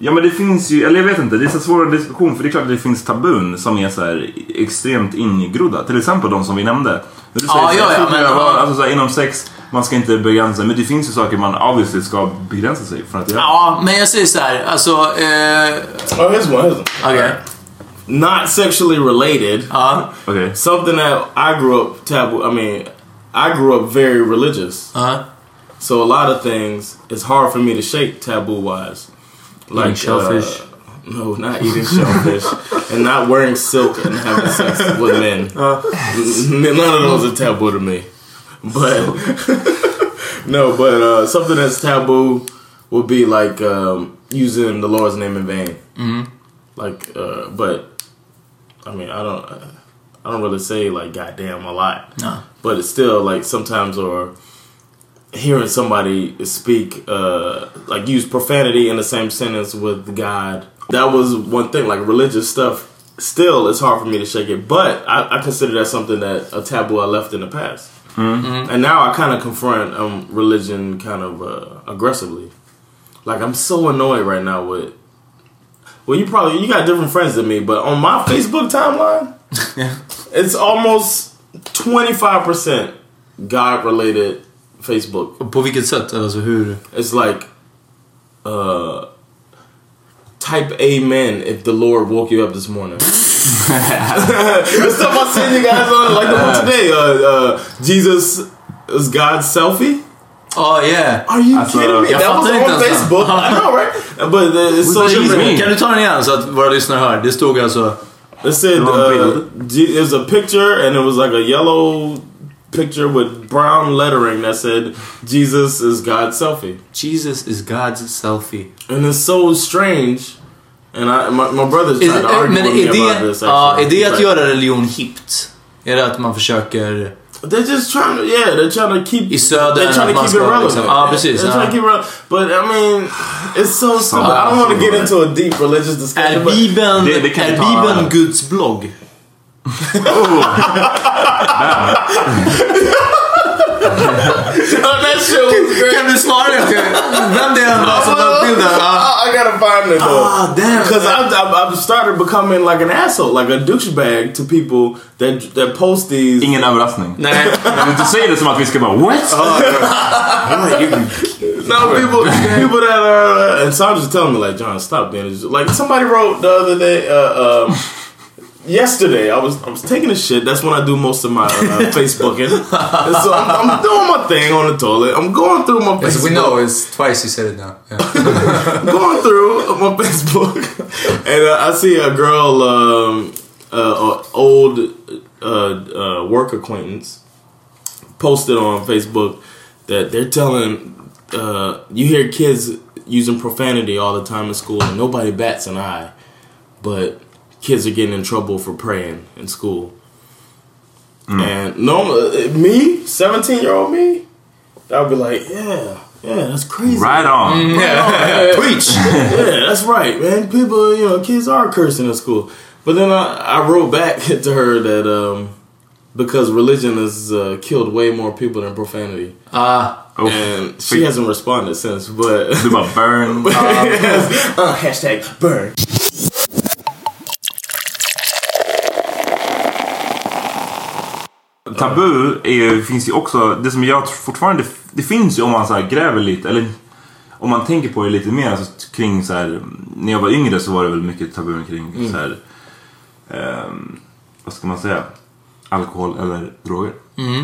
Ja men det finns ju, eller jag vet inte, det är så svår diskussion för det är klart att det finns tabun som är så här extremt ingrodda. Till exempel de som vi nämnde. När du Ja, säger ja, sex, ja, så men- ja. alltså, så här, inom sex, man ska inte begränsa. Men det finns ju saker man obviously ska begränsa sig för att göra. Ja, men jag säger så här. Alltså... Eh, Oh, here's one. Here's one. Okej. Not sexually related. Ja. Okej. Something that I grew up taboo. I mean, I grew up very religious. Ja. So a lot of things it's hard for me to shake taboo wise. Eating shellfish. Uh, no, not eating shellfish, [laughs] and not wearing silk and having sex with men. N- None of those are taboo to me. But [laughs] no, but uh, something that's taboo would be like um, using the Lord's name in vain. Like, uh, but I mean, I don't, I don't really say like "goddamn" a lot. No. but it's still like sometimes or hearing somebody speak uh like use profanity in the same sentence with God that was one thing. Like religious stuff still it's hard for me to shake it. But I, I consider that something that a taboo I left in the past. And now I kind of confront um religion kind of uh, aggressively. Like I'm so annoyed right now with well you probably you got different friends than me but on my Facebook timeline [laughs] it's almost 25% God related Facebook. På vilket sätt? Alltså hur? It's like uh type amen if the Lord woke you up this morning. [laughs] [laughs] the stuff I seen you guys on like the one today. Uh, uh Jesus is God's selfie. Oh yeah. Are you Alltså, kidding me? jag That was fattar on inte ens Facebook. [laughs] I know right? [laughs] But uh, it's social Jesus media. mean? Kan du ta den igen så att våra lyssnare hör? Det stod alltså... It said uh, it was a picture, and it was like a yellow picture with brown lettering that said "Jesus is God's selfie," Jesus is God's selfie. and it's so strange. And I, my, my brothers Is, tried to argue with me är about this. ja, Actually, är det att göra religion hippt? Är det att man försöker... They're just trying to, yeah, they're trying to keep. I södern they're trying to keep it ska relevant. liksom- ja, precis, They're ja. trying to keep it relevant. But I mean, it's so stupid. I don't want to get into a deep religious discussion. Är but Bibeln, Det- det kan är Bibeln Guds blogg? Oh, that shit was great. Kan du svara det? Vem det än var som la upp bilden? I, I gotta find it though. Ah, damn. Because I've, I've, I've started becoming like an asshole, like a douchebag to people that that post these. Ingen överraskning. Nej. Men du säger det som att vi ska bara what? No, people, people that are, and Sandra's telling me like, John, stop being a, like. Somebody wrote the other day, uh, um, yesterday. I was I was taking a shit. That's when I do most of my uh, [laughs] Facebooking. And so I'm, I'm doing my thing on the toilet. I'm going through my Yes, we know. It's twice you said it now. Yeah. [laughs] going through my Facebook, and uh, I see a girl, um, uh, old uh, uh, work acquaintance, posted on Facebook that they're telling uh, you hear kids using profanity all the time in school, and nobody bats an eye, but kids are getting in trouble for praying in school. And no, uh, me, seventeen year old me, I would be like, yeah, yeah, that's crazy. Right on. Yeah, [laughs] Preach! yeah, that's right, man. People, you know, kids are cursing in school. But then I, I wrote back [laughs] to her that um, because religion has uh, killed way more people than profanity, Ah, Uff. and she hasn't responded since. But Du bara burn. [laughs] uh, hashtag burn. Tabu är finns ju också, det som jag fortfarande, det finns ju om man så gräver lite, eller om man tänker på det lite mer alltså, kring så här, när jag var yngre så var det väl mycket tabun kring så här, ehm, vad ska man säga, alkohol eller droger.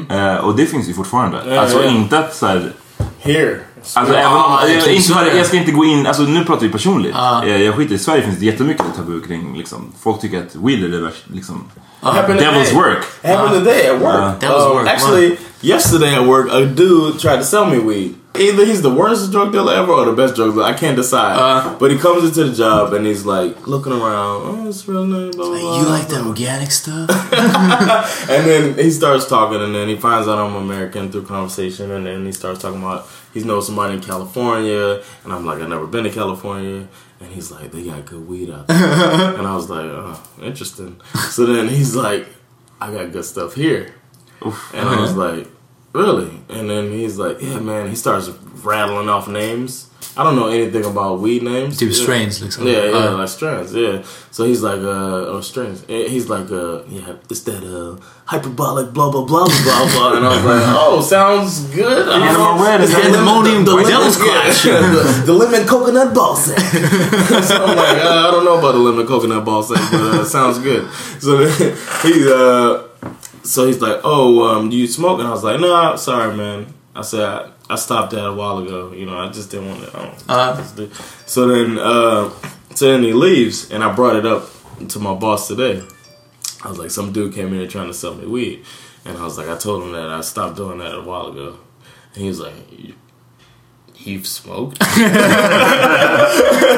Eh, och det finns ju fortfarande. Ja, alltså ja. inte att så här, Here. Alltså Ja, även om, är jag, inte, jag ska inte gå in, alltså nu pratar vi personligt. Ja. Eh, Jag skiter i Sverige finns det jättemycket tabu kring liksom, folk tycker att weed är det värsta, liksom, Happened devil's today. work. Happened today at work. Devil's Um, work, Actually, yesterday at work, a dude tried to sell me weed. Either he's the worst drug dealer ever or the best drug dealer. I can't decide. Uh. but he comes into the job and he's like looking around. Oh, it's real nice. Blah, blah, blah. you like that organic stuff? [laughs] And then he starts talking, and then he finds out I'm American through conversation, and then he starts talking about he knows somebody in California, and I'm like, I've never been to California, and he's like, they got good weed out there, [laughs] and I was like, oh, interesting. So then he's like, I got good stuff here, and I was like, really? And then he's like, yeah, man. He starts rattling off names. I don't know anything about weed names. Typ Yeah. strains liksom. Yeah, yeah, Uh, like strains. Yeah. So he's like, uh, oh, strains. Eh, He's like, uh, yeah, it's that uh, hyperbolic, blah blah blah blah blah blah. And I was like, [laughs] oh, sounds good. I don't know. red is the pandemonium lemon- the lemon- yeah, [laughs] the, the lemon [laughs] coconut ball sack. so I'm like, uh, I don't know about the lemon coconut ball sack, but uh, sounds good. So he, uh, so he's like, oh, um, do you smoke? And I was like, no, sorry, man. I said I, I stopped that a while ago. You know, I just didn't want to. Uh. do- so then, uh, so then he leaves, and I brought it up to my boss today. I was like, some dude came in here trying to sell me weed, and I was like, I told him that I stopped doing that a while ago, and he was like, "You- "You've smoked?" [laughs]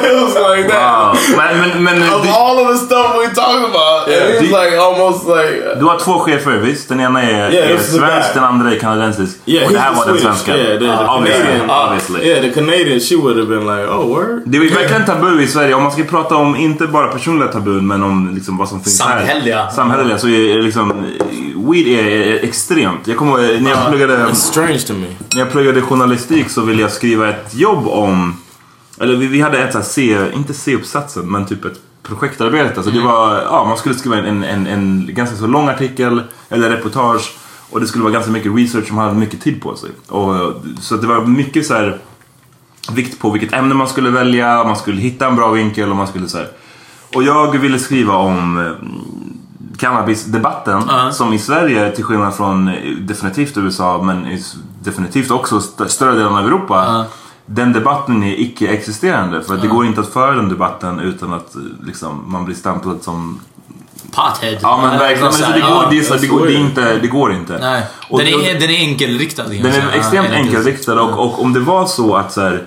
it was like Wow. that. Men, men, men Of du, all of the stuff we talked about, Yeah. was Do- like almost like. du har två chefer visst? Den ena är, Yeah, är svensk, den andra är kanadensisk. Yeah, och det he's här the var den Swedish. svenska. Yeah, the- the obviously. Canadian. obviously. Yeah, the Canadian, she would have been like, oh, word? Det är verkligen tabu i Sverige. Om man ska prata om, inte bara personliga tabun, men om liksom vad som finns Samhälleliga. här. Samhälleliga. Så är liksom, weed är, extremt. Jag kommer när jag pluggade... It's strange to me. När jag pluggade journalistik så ville jag skriva ett jobb om... Eller vi, vi hade ett så här C, inte C-uppsatsen, men typ ett projektarbete. Så det var, ja, man skulle skriva en, en, en ganska så lång artikel eller reportage. Och det skulle vara ganska mycket research som man hade mycket tid på sig. Och, så det var mycket så här vikt på vilket ämne man skulle välja, man skulle hitta en bra vinkel och man skulle så här. Och jag ville skriva om eh, cannabisdebatten Ja. som i Sverige, till skillnad från eh, definitivt USA, men definitivt också st- större delen av Europa. Ja. Den debatten är icke-existerande för att det går inte att föra den debatten utan att eh, liksom, man blir stämplad som... Pothead. Ja men verkligen, men Så det, går, ja. det, så, det, går, det, inte, det går inte. Nej. Och Den är, den är enkelriktad. den är extremt enkelriktad och, och om det var så att så här,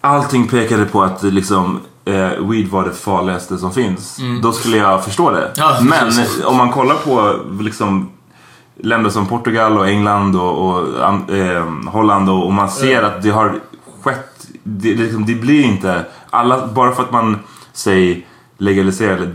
allting pekade på att liksom, eh, weed var det farligaste som finns. Då skulle jag förstå det. Mm. Ja, Men precis. om man kollar på liksom, länder som Portugal och England och, och an- eh, Holland och, och man ser att det har skett. Det, liksom, det blir inte alla, bara för att man säger legaliserar eller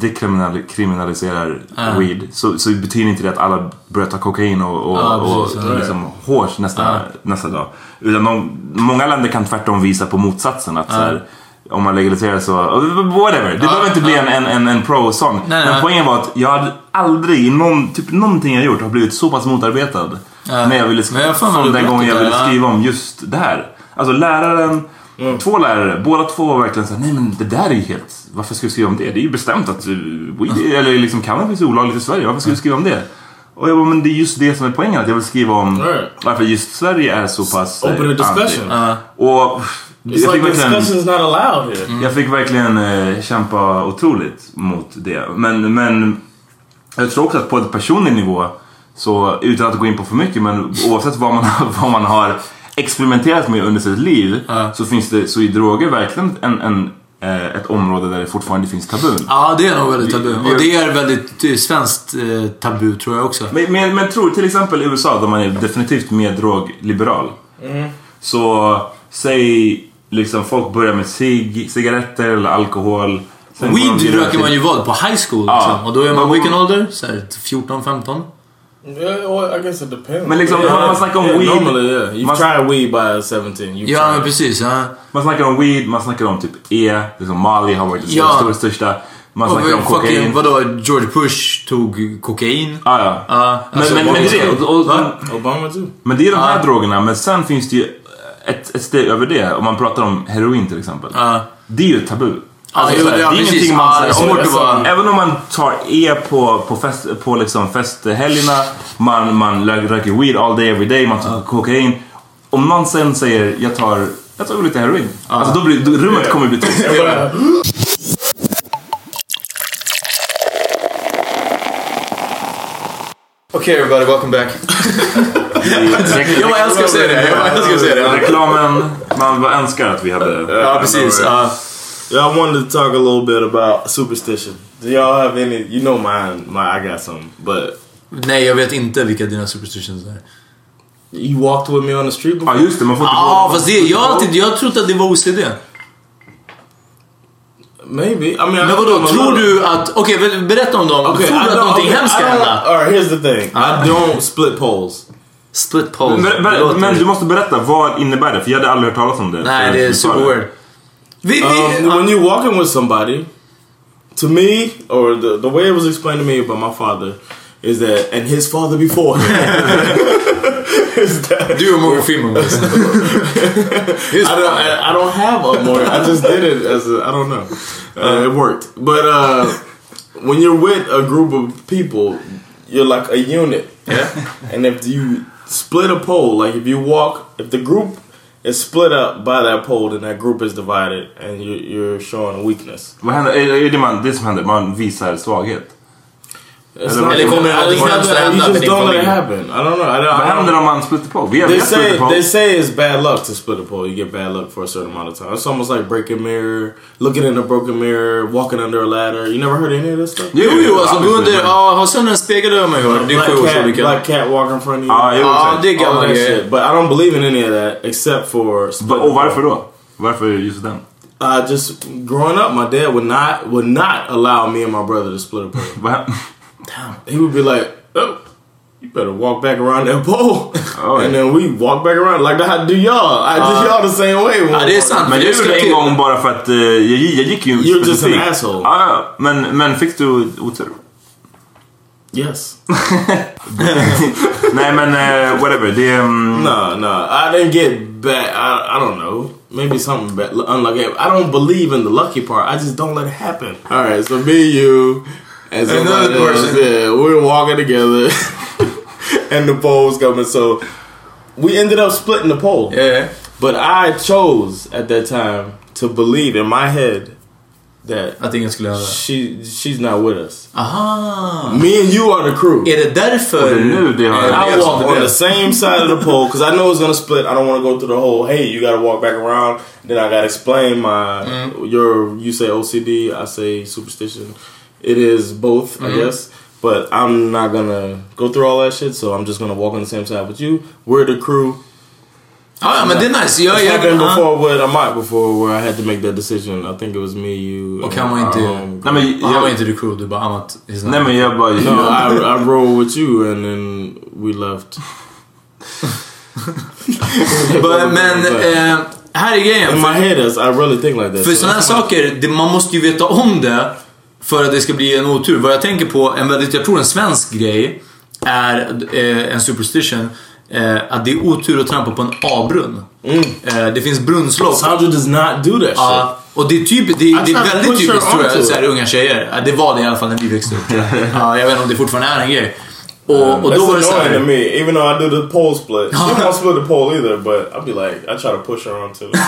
dekriminaliserar Ja. weed så, så betyder inte det att alla börjar ta kokain och, och, Ja, precis. och liksom hårs nästa, nästa dag. Utan de, många länder kan tvärtom visa på motsatsen. Att så här, om man legaliserar så, whatever. Det behöver inte bli en, en, en, en pro-sång. Men nej. poängen var att jag hade aldrig, i någon, typ någonting jag gjort har blivit så pass motarbetad. Ja. När jag ville jag du den gången jag ville ja. skriva om just det här. Alltså läraren, två lärare, båda två var verkligen såhär, nej men det där är ju helt, varför ska du skriva om det? Det är ju bestämt att uh, weed, eller liksom cannabis är olagligt i Sverige, varför ska du skriva om det? Och jag bara, men det är just det som är poängen, att jag vill skriva om Right. varför just Sverige är så pass eh, Open a discussion. anti. Och It's jag fick like verkligen... discussion's not allowed here. Jag fick verkligen eh, kämpa otroligt mot det. Men, men jag tror också att på en personlig nivå, så utan att gå in på för mycket, men oavsett vad man, [laughs] vad man har experimenterat med under sitt liv Ja. så finns det, så är droger verkligen en, en, eh, ett område där det fortfarande finns tabun. Ja, det är nog väldigt tabu. Vi- vi- Och det är väldigt svenskt eh, tabu tror jag också. Men, men, men tror till exempel i USA där man är definitivt mer drogliberal. Så säg liksom folk börjar med cig, cigaretter eller alkohol. Sen Weed röker man ju vad? På high school Ja. liksom. Och då är man Vad- vilken ålder? Så här 14, 15? Yeah, I guess it depends. Men liksom, yeah, man snackar om yeah, weed. Normally, yeah. You Man- try weed by 17. You Ja, men precis. Ja. Man snackar om weed, man snackar om typ E, liksom Mali har varit det Ja. stora, största. Man snackar om fucking, kokain. vadå? George Bush tog kokain. Ah, ja. Ja, Men, alltså, men, men, det, är det. och, och, Va? Obama too. men det är de här drogerna, men sen finns det ju ett, ett steg över det. Om man pratar om heroin till exempel. Ja. Det är ju ett tabu. Ja, jo, så här, ja, det är ingenting man... Ja, så här, det är svårt om- att vara- Även om man tar E på, på, fest, på liksom festhelgerna, man, man rö- röker weed all day every day, man tar kokain. Om någon sen säger jag tar, jag tar lite heroin. Alltså då blir, då, rummet kommer bli tyst. [laughs] Okej everybody, welcome back. Jag älskar att säga det. Jag älskar att säga det. Reklamen, man önskar att vi hade... Ja, precis. Ja. I wanted to talk a little bit about superstition. Do y'all have any? You know mine. My I got some, but Nej, jag vet inte vilka dina superstitions är. you walked with me on the street before. Ja just det, man får inte Ja, gå... fast det, jag har alltid, jag har trott att det var OCD. Maybe. I mean, Men vadå, tror du att... Okej, okay, berätta om dem. Okay, tror du I att någonting okay, hemskt ska hända? All right, here's the thing. I don't split poles. Split pole. Men, men, men du måste berätta, vad innebär det? För jag hade aldrig hört talas om det. Nej, det är du sa super weird. Vi, vi, Um, when you're walking with somebody, to me, or the, the way it was explained to me by my father, is that, and his father before him, [laughs] is that du och Morgan Freeman. I don't, I, I don't have a more. I just did it as a, I don't know. Uh, it worked, but uh, when you're with a group of people, you're like a unit. Yeah. [laughs] And if you split a pole, like if you walk, if the group is split up by that pole, then that group is divided, and you're, you're showing a weakness. Vad händer? Är är det man, det som händer? Man visar svaghet? It's Eller- not- eller kommer det I just någonting have hemskt to- hända You just din don't let it familj? happen. I don't know. I don't, Vad I don't- händer om man splitter på? Vi har They vi say split på. they say it's bad luck to split a pole. You get bad luck for a certain amount of time. It's almost like breaking a mirror, looking in a broken mirror, walking under a ladder. You never heard any of this stuff? Jo, jo, alltså gå Absolut, under... men- Ja, ha sönder en spegel har man ju hört. Det är Black sju års cat, olika. black cat walk in front of you. Ja, jo, Ja, exakt. det är gamla that grejer. shit. But I don't believe in any of that except for. split Va- Och varför då? Varför just den? Uh, just growing up, my dad would not would not allow me and my brother to split a pole. [laughs] He would be like, "Oh, you better walk back around that pole," Oh, and yeah. then we walk back around like that. Do y'all? I do y'all the same way. Ja, det är sant. Men jag gjorde det en gång bara för att eh, jag, jag gick ju... You're just an asshole. Ja. Men, men fick du otur? Yes. [laughs] Nej men eh, whatever. Det... Um, No, no, I didn't get bad. I, I don't know. Maybe something bad, unlucky. I don't believe in the lucky part. I just don't let it happen. All right, so me, you, and Another person. yeah, we were walking together, [laughs] and the pole's coming. So we ended up splitting the pole. Yeah. But I chose at that time to believe in my head that Att ingen skulle höra. she she's not with us. Aha! Me and you are the crew. Är det därför... Det nu det har- I walk on the same side of the pole because I know it's gonna split. I don't want to go through the whole. Hey, you got to walk back around. Then I got to explain my your. You say OCD. I say superstition. It is both, I guess. But I'm not gonna go through all that shit. So I'm just gonna walk on the same side with you. We're the crew. Ja, men det är nice. Jag, It's jag, happened ja. before with Amat before where I had to make that decision. I think it was me, you. Och han var inte... home- Nej men Ja, han var jag... inte the crew, du bara Amat. is not- Nej men jag bara... No, I I rolled with you and then we left. [laughs] But, men eh, här är grejen. In my head, as I really think like that. För So sådana här that's why- saker, man måste ju veta om det för att det ska bli en otur. Vad jag tänker på, en väldigt, jag tror en svensk grej, är eh, en superstition. Eh, att det är otur att trampa på en A-brunn. Eh, det finns brunnslopp. Sandra does not do that shit. Ja, och det är, typ, det, det är väldigt typiskt tror jag, så här, unga tjejer. Det var det i alla fall när vi växte upp. [laughs] Ja, jag vet inte om det fortfarande är en grej. Och, och That's då var det så annoying to me, even though I do the pole split. [laughs] She won't split the pole either, but I'll be like, I try to push her onto it. [laughs]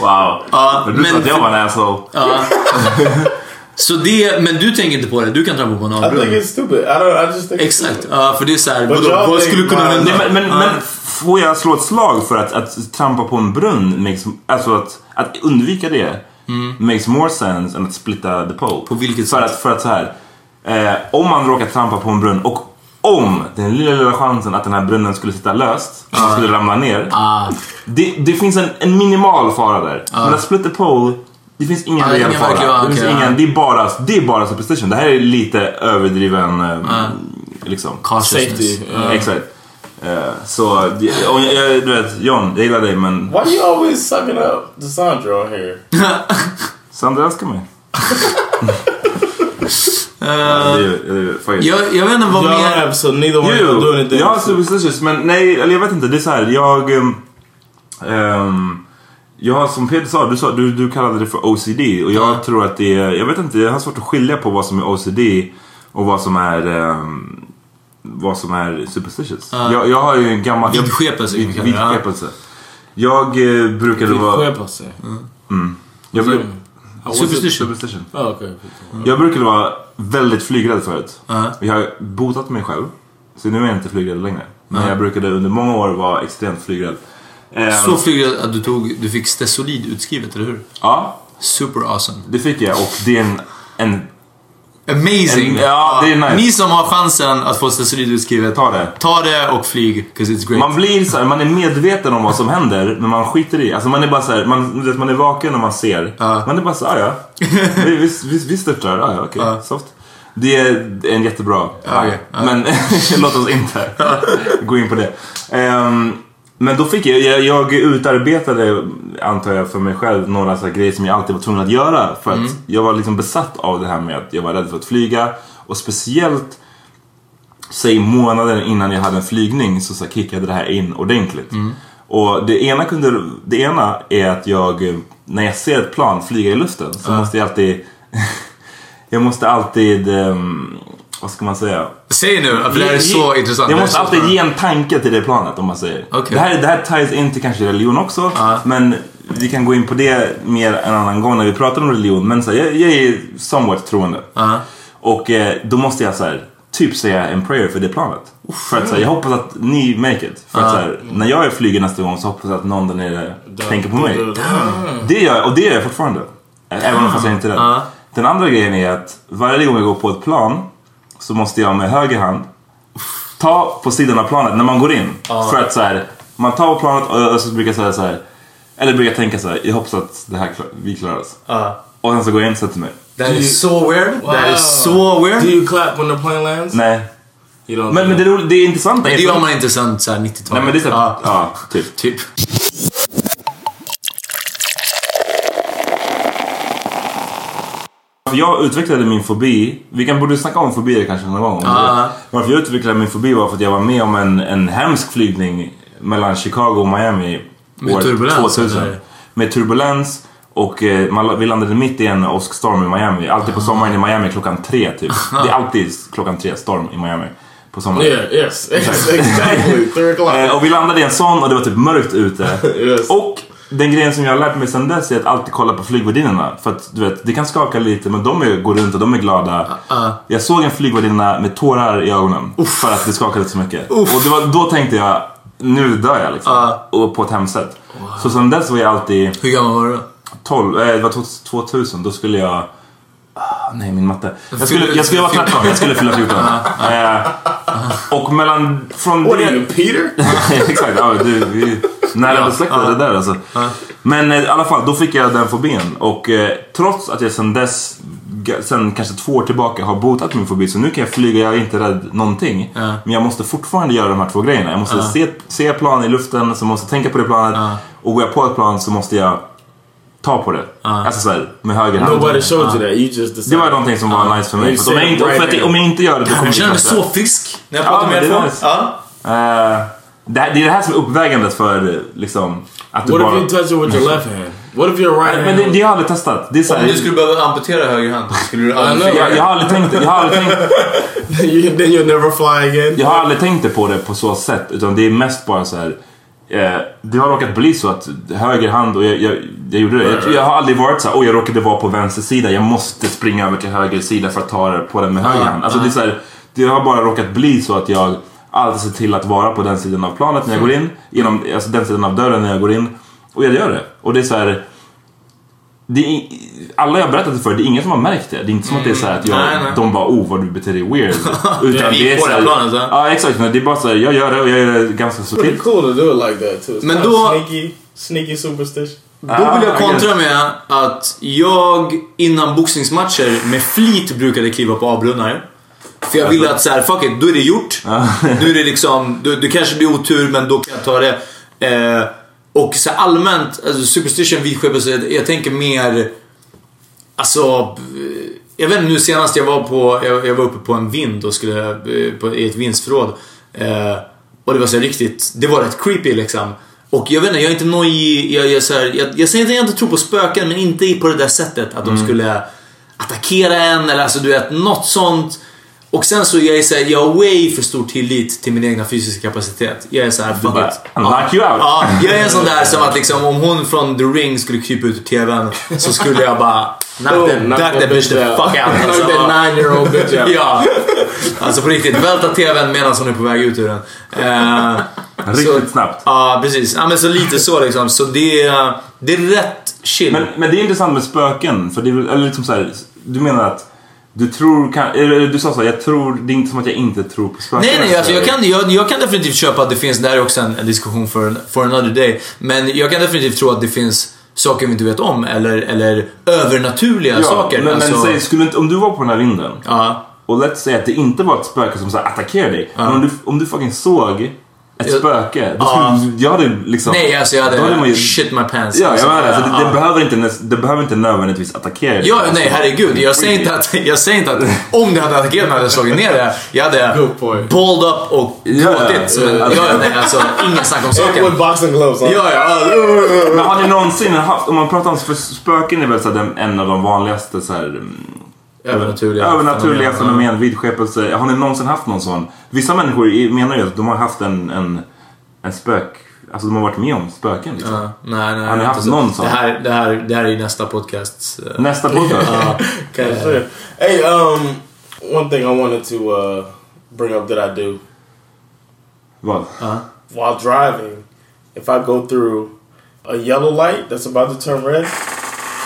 Wow. Ja, men du sa att jag var en asshole. [laughs] Så det, men du tänker inte på det, du kan trampa på en I think it's stupid. I don't. I just think it's Exakt, stupid. ja, för det är såhär, But vadå, jag vad skulle kunna hända? Men, men, Ja. men får jag slå ett slag för att, att trampa på en brunn makes, alltså att, att undvika det makes more sense än att splitta the pole. På vilket för sätt? Att, för att så här, eh, om man råkar trampa på en brunn och om den lilla, lilla chansen att den här brunnen skulle sitta löst, och skulle ramla ner. Ah. Det, det finns en, en minimal fara där. Men att split the pole, det finns ingen reell ingen fara. verkligen, det, finns okej, ingen, ja. det, är bara, det är bara superstition. Det här är lite överdriven eh, liksom. Safety. Exakt. Eh, så, det- och jag, du vet, John, jag gillar dig men Why you always sucking up to Sandra on here? [laughs] Sandra älskar mig. [laughs] Eh, jag, jag vet inte vad Y'all mer... have so neither one you do Jo, anything. jag har superstitious men nej, eller jag vet inte. Det är så här, jag... ehm, jag har som Peter sa, du, sa du, du kallade det för OCD och jag tror att det är, jag vet inte, jag har svårt att skilja på vad som är OCD och vad som är ehm, vad som är superstitious. Jag, jag har ju en gammal... jag- Vidskepelse, vid-. Vidskepelse. Jag eh, brukade vara... Skepelse. Jag, bruk, Superstition. superstition. Oh, okay. Jag brukade vara väldigt flygrädd förut. Ja. Jag har botat mig själv. Så nu är jag inte flygrädd längre. Men jag brukade under många år vara extremt flygrädd. Eh, Så flygrädd att du, tog, du fick Stesolid utskrivet, eller hur? Ja, Super awesome. det fick jag och det är en... en Amazing! Ja, det är nice. Ni som har chansen att få Stesolid utskrivet, Ta det. ta det och flyg, 'cause it's great. man blir så här, man är medveten om vad som händer men man skiter i. Alltså man är bara så här, man, man är vaken och man ser. Ja. Man är bara så här, "Ah, ja. [laughs] Vi, vi, vi, vi störtar, ah, ja okej, Ja. soft. Det är en jättebra. Ja. Men [laughs] låt oss inte gå in på det. Ehm, men då fick jag, jag, jag utarbetade, antar jag för mig själv, några så grejer som jag alltid var tvungen att göra. För att Mm. jag var liksom besatt av det här med att jag var rädd för att flyga. Och speciellt, säg månader innan jag hade en flygning så, så här kickade det här in ordentligt. Och det ena, kunde, det ena är att jag, när jag ser ett plan flyga i luften så måste jag alltid [laughs] Jag måste alltid, ehm, vad ska man säga? Säg nu, för det här är så Ge- intressant. Jag måste alltid ge en tanke till det planet om man säger. Okej. Det, här, det här ties in till kanske religion också. Ja. Men vi kan gå in på det mer en annan gång när vi pratar om religion. Men så här, jag, jag är somewhat troende. Ja. Och eh, då måste jag så här, typ säga en prayer för det planet. För att så här, jag hoppas att ni make it. För att så här, när jag flyger nästa gång så hoppas jag att någon där nere tänker på mig. Det gör jag, och det gör jag fortfarande. Även om jag inte är rädd. Den andra grejen är att varje gång jag går på ett plan så måste jag med höger hand ta på sidan av planet när man går in. För att så här, man tar på planet och så brukar jag säga så här. Eller brukar jag tänka så här, jag hoppas att det här klar, vi klarar oss. Ja. Och sen så går jag in och sätter mig. Det här är så weird. Det här är så weird. Do you clap when the plane lands? Nej. Men, men det, är roligt- det är intressanta Det gör man inte sen så här 90-talet. Nej men det är så här, ja. ja, typ. Typ. Jag utvecklade min fobi, vi kan borde snacka om fobier kanske någon gång. det. Varför jag utvecklade min fobi var för att jag var med om en, en hemsk flygning mellan Chicago och Miami Med år turbulens, 2000. eller? Med turbulens och eh, man, vi landade mitt i en åskstorm i Miami. Alltid på sommaren i Miami klockan tre typ. [laughs] Det är alltid klockan tre storm i Miami. På sommaren. Yeah. Yes. [laughs] Exactly. O'clock. Eh, och vi landade i en sån och det var typ mörkt ute. [laughs] Yes. Och den grejen som jag har lärt mig sen dess är att alltid kolla på flygvärdinnorna. För att du vet, det kan skaka lite men de är, går runt och de är glada. Jag såg en flygvärdinna med tårar i ögonen. För att det skakade så mycket. Och det var, då tänkte jag, nu dör jag liksom. Och på ett hemskt sätt. Så sen dess var jag alltid Hur gammal var du då? 12, eh, det var 2000, då skulle jag... Ah, nej, min matte. Jag skulle, jag skulle vara 13, jag skulle fylla 14. eh, och mellan... Från What det- are you, Peter? [laughs] Exakt, ja, du, vi är nära besläktade där alltså. Men eh, i alla fall, då fick jag den fobin. Och eh, trots att jag sen dess, sen kanske två år tillbaka har botat min fobi. Så nu kan jag flyga, jag är inte rädd någonting. Ja. Men jag måste fortfarande göra de här två grejerna. Jag måste se, se plan i luften, så måste jag tänka på det planet. Och går jag på ett plan så måste jag ta på det. Alltså såhär, med höger hand. Nobody showed you that. You just decided. Det var någonting som var nice för mig. För om, jag inte, right för att om jag inte gör det då kommer Jag det känner mig så frisk när jag Ja, pratar men med det det, här- det är det här som är uppvägandet för liksom att du What bara... if you touch it with your left hand? What if your right Men hand? det, det har jag aldrig testat. Det är så Om här, du skulle behöva amputera höger hand, skulle du aldrig jag, jag har aldrig tänkt jag har aldrig tänkt, then you'll never fly again. jag har aldrig tänkt det på det på så sätt. Utan det är mest bara så här. Eh, det har råkat bli så att höger hand och jag, jag, jag gjorde det. Jag, jag har aldrig varit så här, oj jag råkade vara på vänster sida. Jag måste springa över till höger sida för att ta det på den med höger hand. Alltså det är så här, det har bara råkat bli så att jag alltid ser till att vara på den sidan av planet när jag går in. Genom, alltså den sidan av dörren när jag går in. Och jag gör det. Och det är så här. det är, alla jag berättat det för, det är ingen som har märkt det. Det är inte som att det är så här att jag, Nej, nej. de bara oh vad du beter dig weird. [laughs] Utan det är så här, planet, så. Ja exakt, men det är bara så här, jag gör det och jag gör det ganska Pretty subtilt. cool to do it like that too. Men då- sneaky, sneaky superstition. Då vill jag Ah, kontra med att jag innan boxningsmatcher med flit brukade kliva på avbrunnar. För jag ville att så här, fuck it, då är det gjort. [laughs] Nu är det liksom, du, du kanske blir otur men då kan jag ta det. Eh, och så allmänt, alltså superstition, vidskepelse, jag, jag tänker mer... Alltså... eh, Jag vet inte, nu senast jag var på, jag, jag var uppe på en vind och skulle, eh, på, i ett vinstförråd. Eh, och det var så riktigt, det var rätt creepy liksom. Och jag vet inte, jag är inte nojig, jag, jag, så här, jag, jag säger inte att jag inte tror på spöken, men inte på det där sättet. Att de skulle attackera en eller alltså du vet, något sånt. Och sen så jag är så här, jag har way för stor tillit till min egna fysiska kapacitet. Jag är så här, fuck bara, it. "I'll knock you out." Ja, jag är en sån där som att liksom om hon från The Ring skulle krypa ut ur TVn så skulle jag bara knock Boom, that, knock that that bitch the fuck out. [laughs] Knock Alltså, that nine-year-old bitch out. Ja. Alltså på riktigt, välta TVn medan hon är på väg ut ur den. Eh, Riktigt snabbt. Ja, precis. Ja, men så lite så liksom. Så det, är- det är rätt chill. Men, men det är intressant med spöken, för det är väl, eller liksom så här, du menar att du tror, kan, du sa så jag tror, det är inte som att jag inte tror på spöken. Nej, nej, alltså jag, kan, jag, jag kan definitivt köpa att det finns, det här är också en, en diskussion för, for another day. Men jag kan definitivt tro att det finns saker vi inte vet om eller, eller övernaturliga ja, saker. Men, alltså, men säg, skulle inte, om du var på den här vinden ja, och let's säga att det inte var ett spöke som så här attackerade dig. Ja. Men om du, om du fucking såg ett Jag- spöke, då skulle du, jag hade liksom... nej, alltså jag då hade man ju- shit my pants. Ja, alltså, jag menar det. Så det, ja. det, behöver inte, det behöver inte nödvändigtvis attackera. Ja, Alltså, nej herregud. Jag säger, inte att, jag säger inte att [laughs] om det hade attackerat mig hade jag slagit ner det. Jag hade balled up och Ja, gråtit. ja, ja. ja, nej, alltså inga snack om [laughs] saken. With boxing gloves on. Ja, ja. Men har ni någonsin haft, om man pratar om för spöken är väl så en av de vanligaste så här, mm, Övernaturliga, övernaturliga fenomen. fenomen, vidskepelse. Har ni någonsin haft någon sån? Vissa människor i- menar ju att de har haft en, en, en spök, alltså de har varit med om spöken liksom. Ja, nej, nej. Har ni haft så. någon sån? Det här, det här, det här är nästa podcast. eh, Nästa podcast. [laughs] Okay, sure. Hey, um, one thing I wanted to uh, bring up that I do Vad? while driving, if I go through a yellow light that's about to turn red,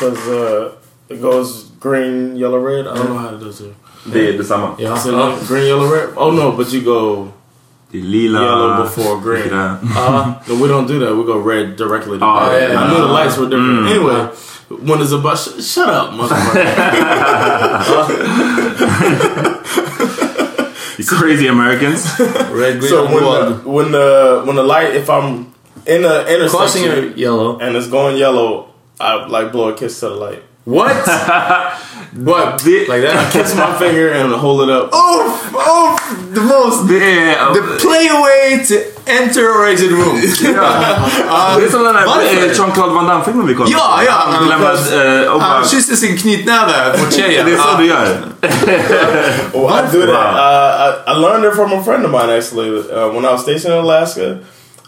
because uh, it goes green, yellow, red. I uh, don't know how it does it. Det är detsamma. Ja. Is it like green, yellow, red? Oh no, but you go. the lila. Yellow before [laughs] green. grön. Ja. Uh-huh. No, we don't do that. We go red directly. To Oh, red. yeah. I knew the lights were different. Mm. Anyway, when it's about sh- shut up, motherfucker. [laughs] [laughs] You crazy Americans. Red, green, so and when gold. the, when the when the light, if I'm in the Crossing intersection your yellow. and it's going yellow, I like blow a kiss to the light. What? [laughs] What? Det- Like that? I Kiss my finger and hold it up. Oh, oh, the most. Det är... The uh, play away to enter or exit room. det är som den där Varför? Jean-Claude Van Damme-filmen vi kollade Ja, ja. Han glömmer... och bara, Han kysste sin knytnäve mot tjejen. det är så du gör. Oh, I do that. Wow. Uh, I, I learned it from a friend of mine actually. Uh, when I was stationed in Alaska,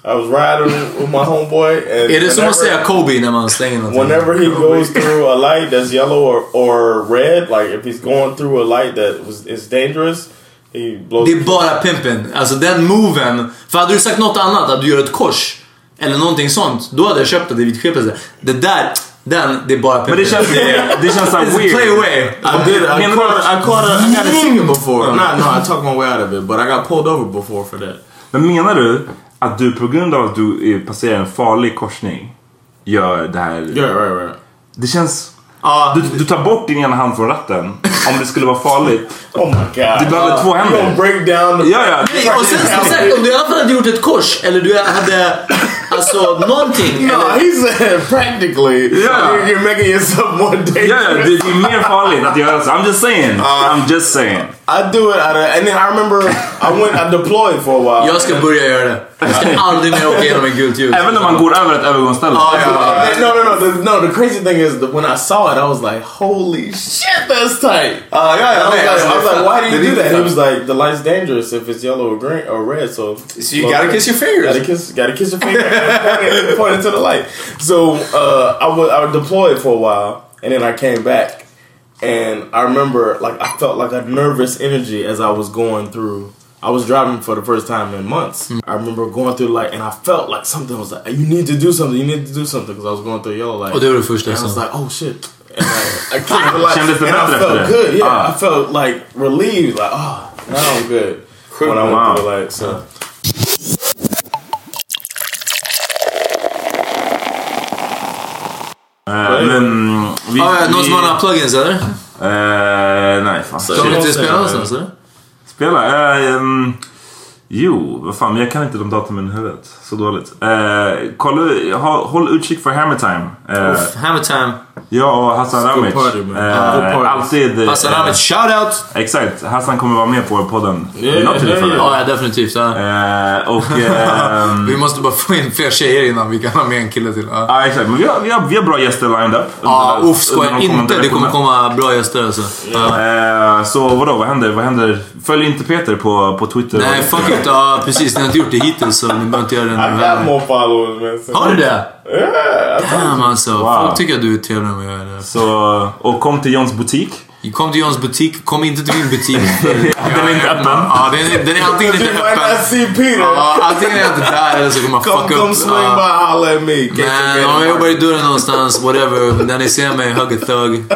I was riding with my homeboy, and Är det som att whenever- säga Kobe när man slänger någonting? Whenever he goes through a light that's yellow or, or red, like if he's going through a light that was is dangerous, he blows. Det är bara pimpen. Alltså den moven. För hade du sagt något annat, att du gör ett kors. Eller någonting sånt. Då hade jag köpt det i vitskepelse. Det där, den, det är bara pimpen. Men det känns, det känns a weird. play away. I did. I caught. I caught. A, I got a ticket before. Not no. I talked my way out of it, but I got pulled over before for that. Men menar du att du på grund av att du passerar en farlig korsning gör det här? Yeah, right, right. Det känns... Ja, Du, du tar bort din ena hand från ratten om det skulle vara farligt. [laughs] Oh my god! Du behöver två You gonna händer. break down? Ja, ja. Nej, och sen sagt, om du i alla fall hade gjort ett kors, eller du hade alltså någonting. No, eller, he said practically. Yeah. You're, you're making yourself more dangerous. Ja, ja, det, det är mer farligt att göra så. I'm just saying. I'm just saying. I do it out of, and then I remember I went, I deployed for a while. jag ska börja göra det. Jag ska [laughs] aldrig mer åka igenom en gult ljus. Även när man går över ett övergångsställe. Ja, ja, ja. no, no, no. The, no, the crazy thing is that when I saw it, I was like, "Holy shit, that's tight!" Ja, ja, I was, nej, like, I was like, "Why do you do that?" He was like, "The light's dangerous if it's yellow or green or red." So, So you gotta kiss your fingers. Gotta kiss, gotta kiss your finger and [laughs] point it, to the light. So uh, I was I was deployed for a while, and then I came back, and I remember like I felt like a nervous energy as I was going through I was driving for the first time in months. I remember going through like, and I felt like something was like, you need to do something, you need to do something, because I was going through yellow light. Oh, det var det första And I was like, oh shit. And I, I can't relax. [laughs] And I felt good. Yeah, Ah. I felt like relieved. Like, oh, now I'm good. When I went Wow. through the light. So. Eh, men... Vi, Ah, ja, någon som har några plugins eller? Eh, nej, fan. Ska du inte spela någonstans eller? Spela? Eh, ehm, jo, vad fan, men jag kan inte de datumen i huvudet. Så dåligt. Eh, kolla, ha, håll utkik för Hammer Time. Eh, Hammer time. jag och Hassan Ramic. eh, alltid... Hassan eh, Ahmed, shout-out! Exakt, Hassan kommer vara med på podden. Yeah, vid något yeah, tillfälle. yeah. Ja, ja definitivt. Ja. Eh, och... [laughs] ehm, Vi måste bara få in fler tjejer innan vi kan ha med en kille till. Ja, Ja, exakt. Men vi har, vi har, vi har bra gäster lined up. ah, under- uff, skoja inte. Det kommer komma bra gäster alltså. Ja. Eh, så vadå, vad händer? Vad händer? Följ inte Peter på, på Twitter. Nej, fuck it. Ja, precis. Ni har inte gjort det hittills så ni behöver inte göra det nu. Har du det? Yeah. Damn alltså. Wow. Folk tycker att du är trevlig om jag gör det. Så, och kom till Johns butik. Kom till Johns butik. Kom inte till min butik. [laughs] Den är inte öppen. Ja, den är, den är antingen inte öppen. Ja, antingen är jag inte där eller så kommer jag fucka upp. swing Ja. by, holla at me. Men om jag jobbar i dörren någonstans, whatever. När ni ser mig, hugg a thug. [laughs]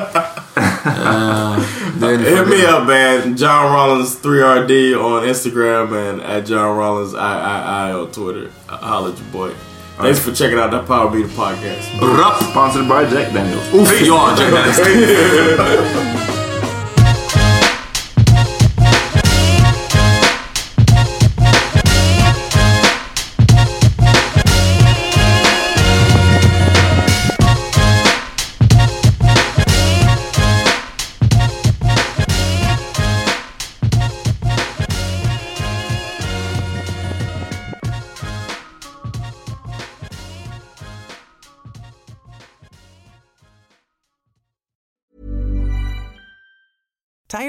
Uh, är Hit me up, man. John Rollins 3RD on Instagram and at John Rollins III on Twitter. Holla at your boy. Thanks for checking out that Power Meter podcast. Sponsored by Jack Daniels. Uff, ja, Jack Daniels. [laughs]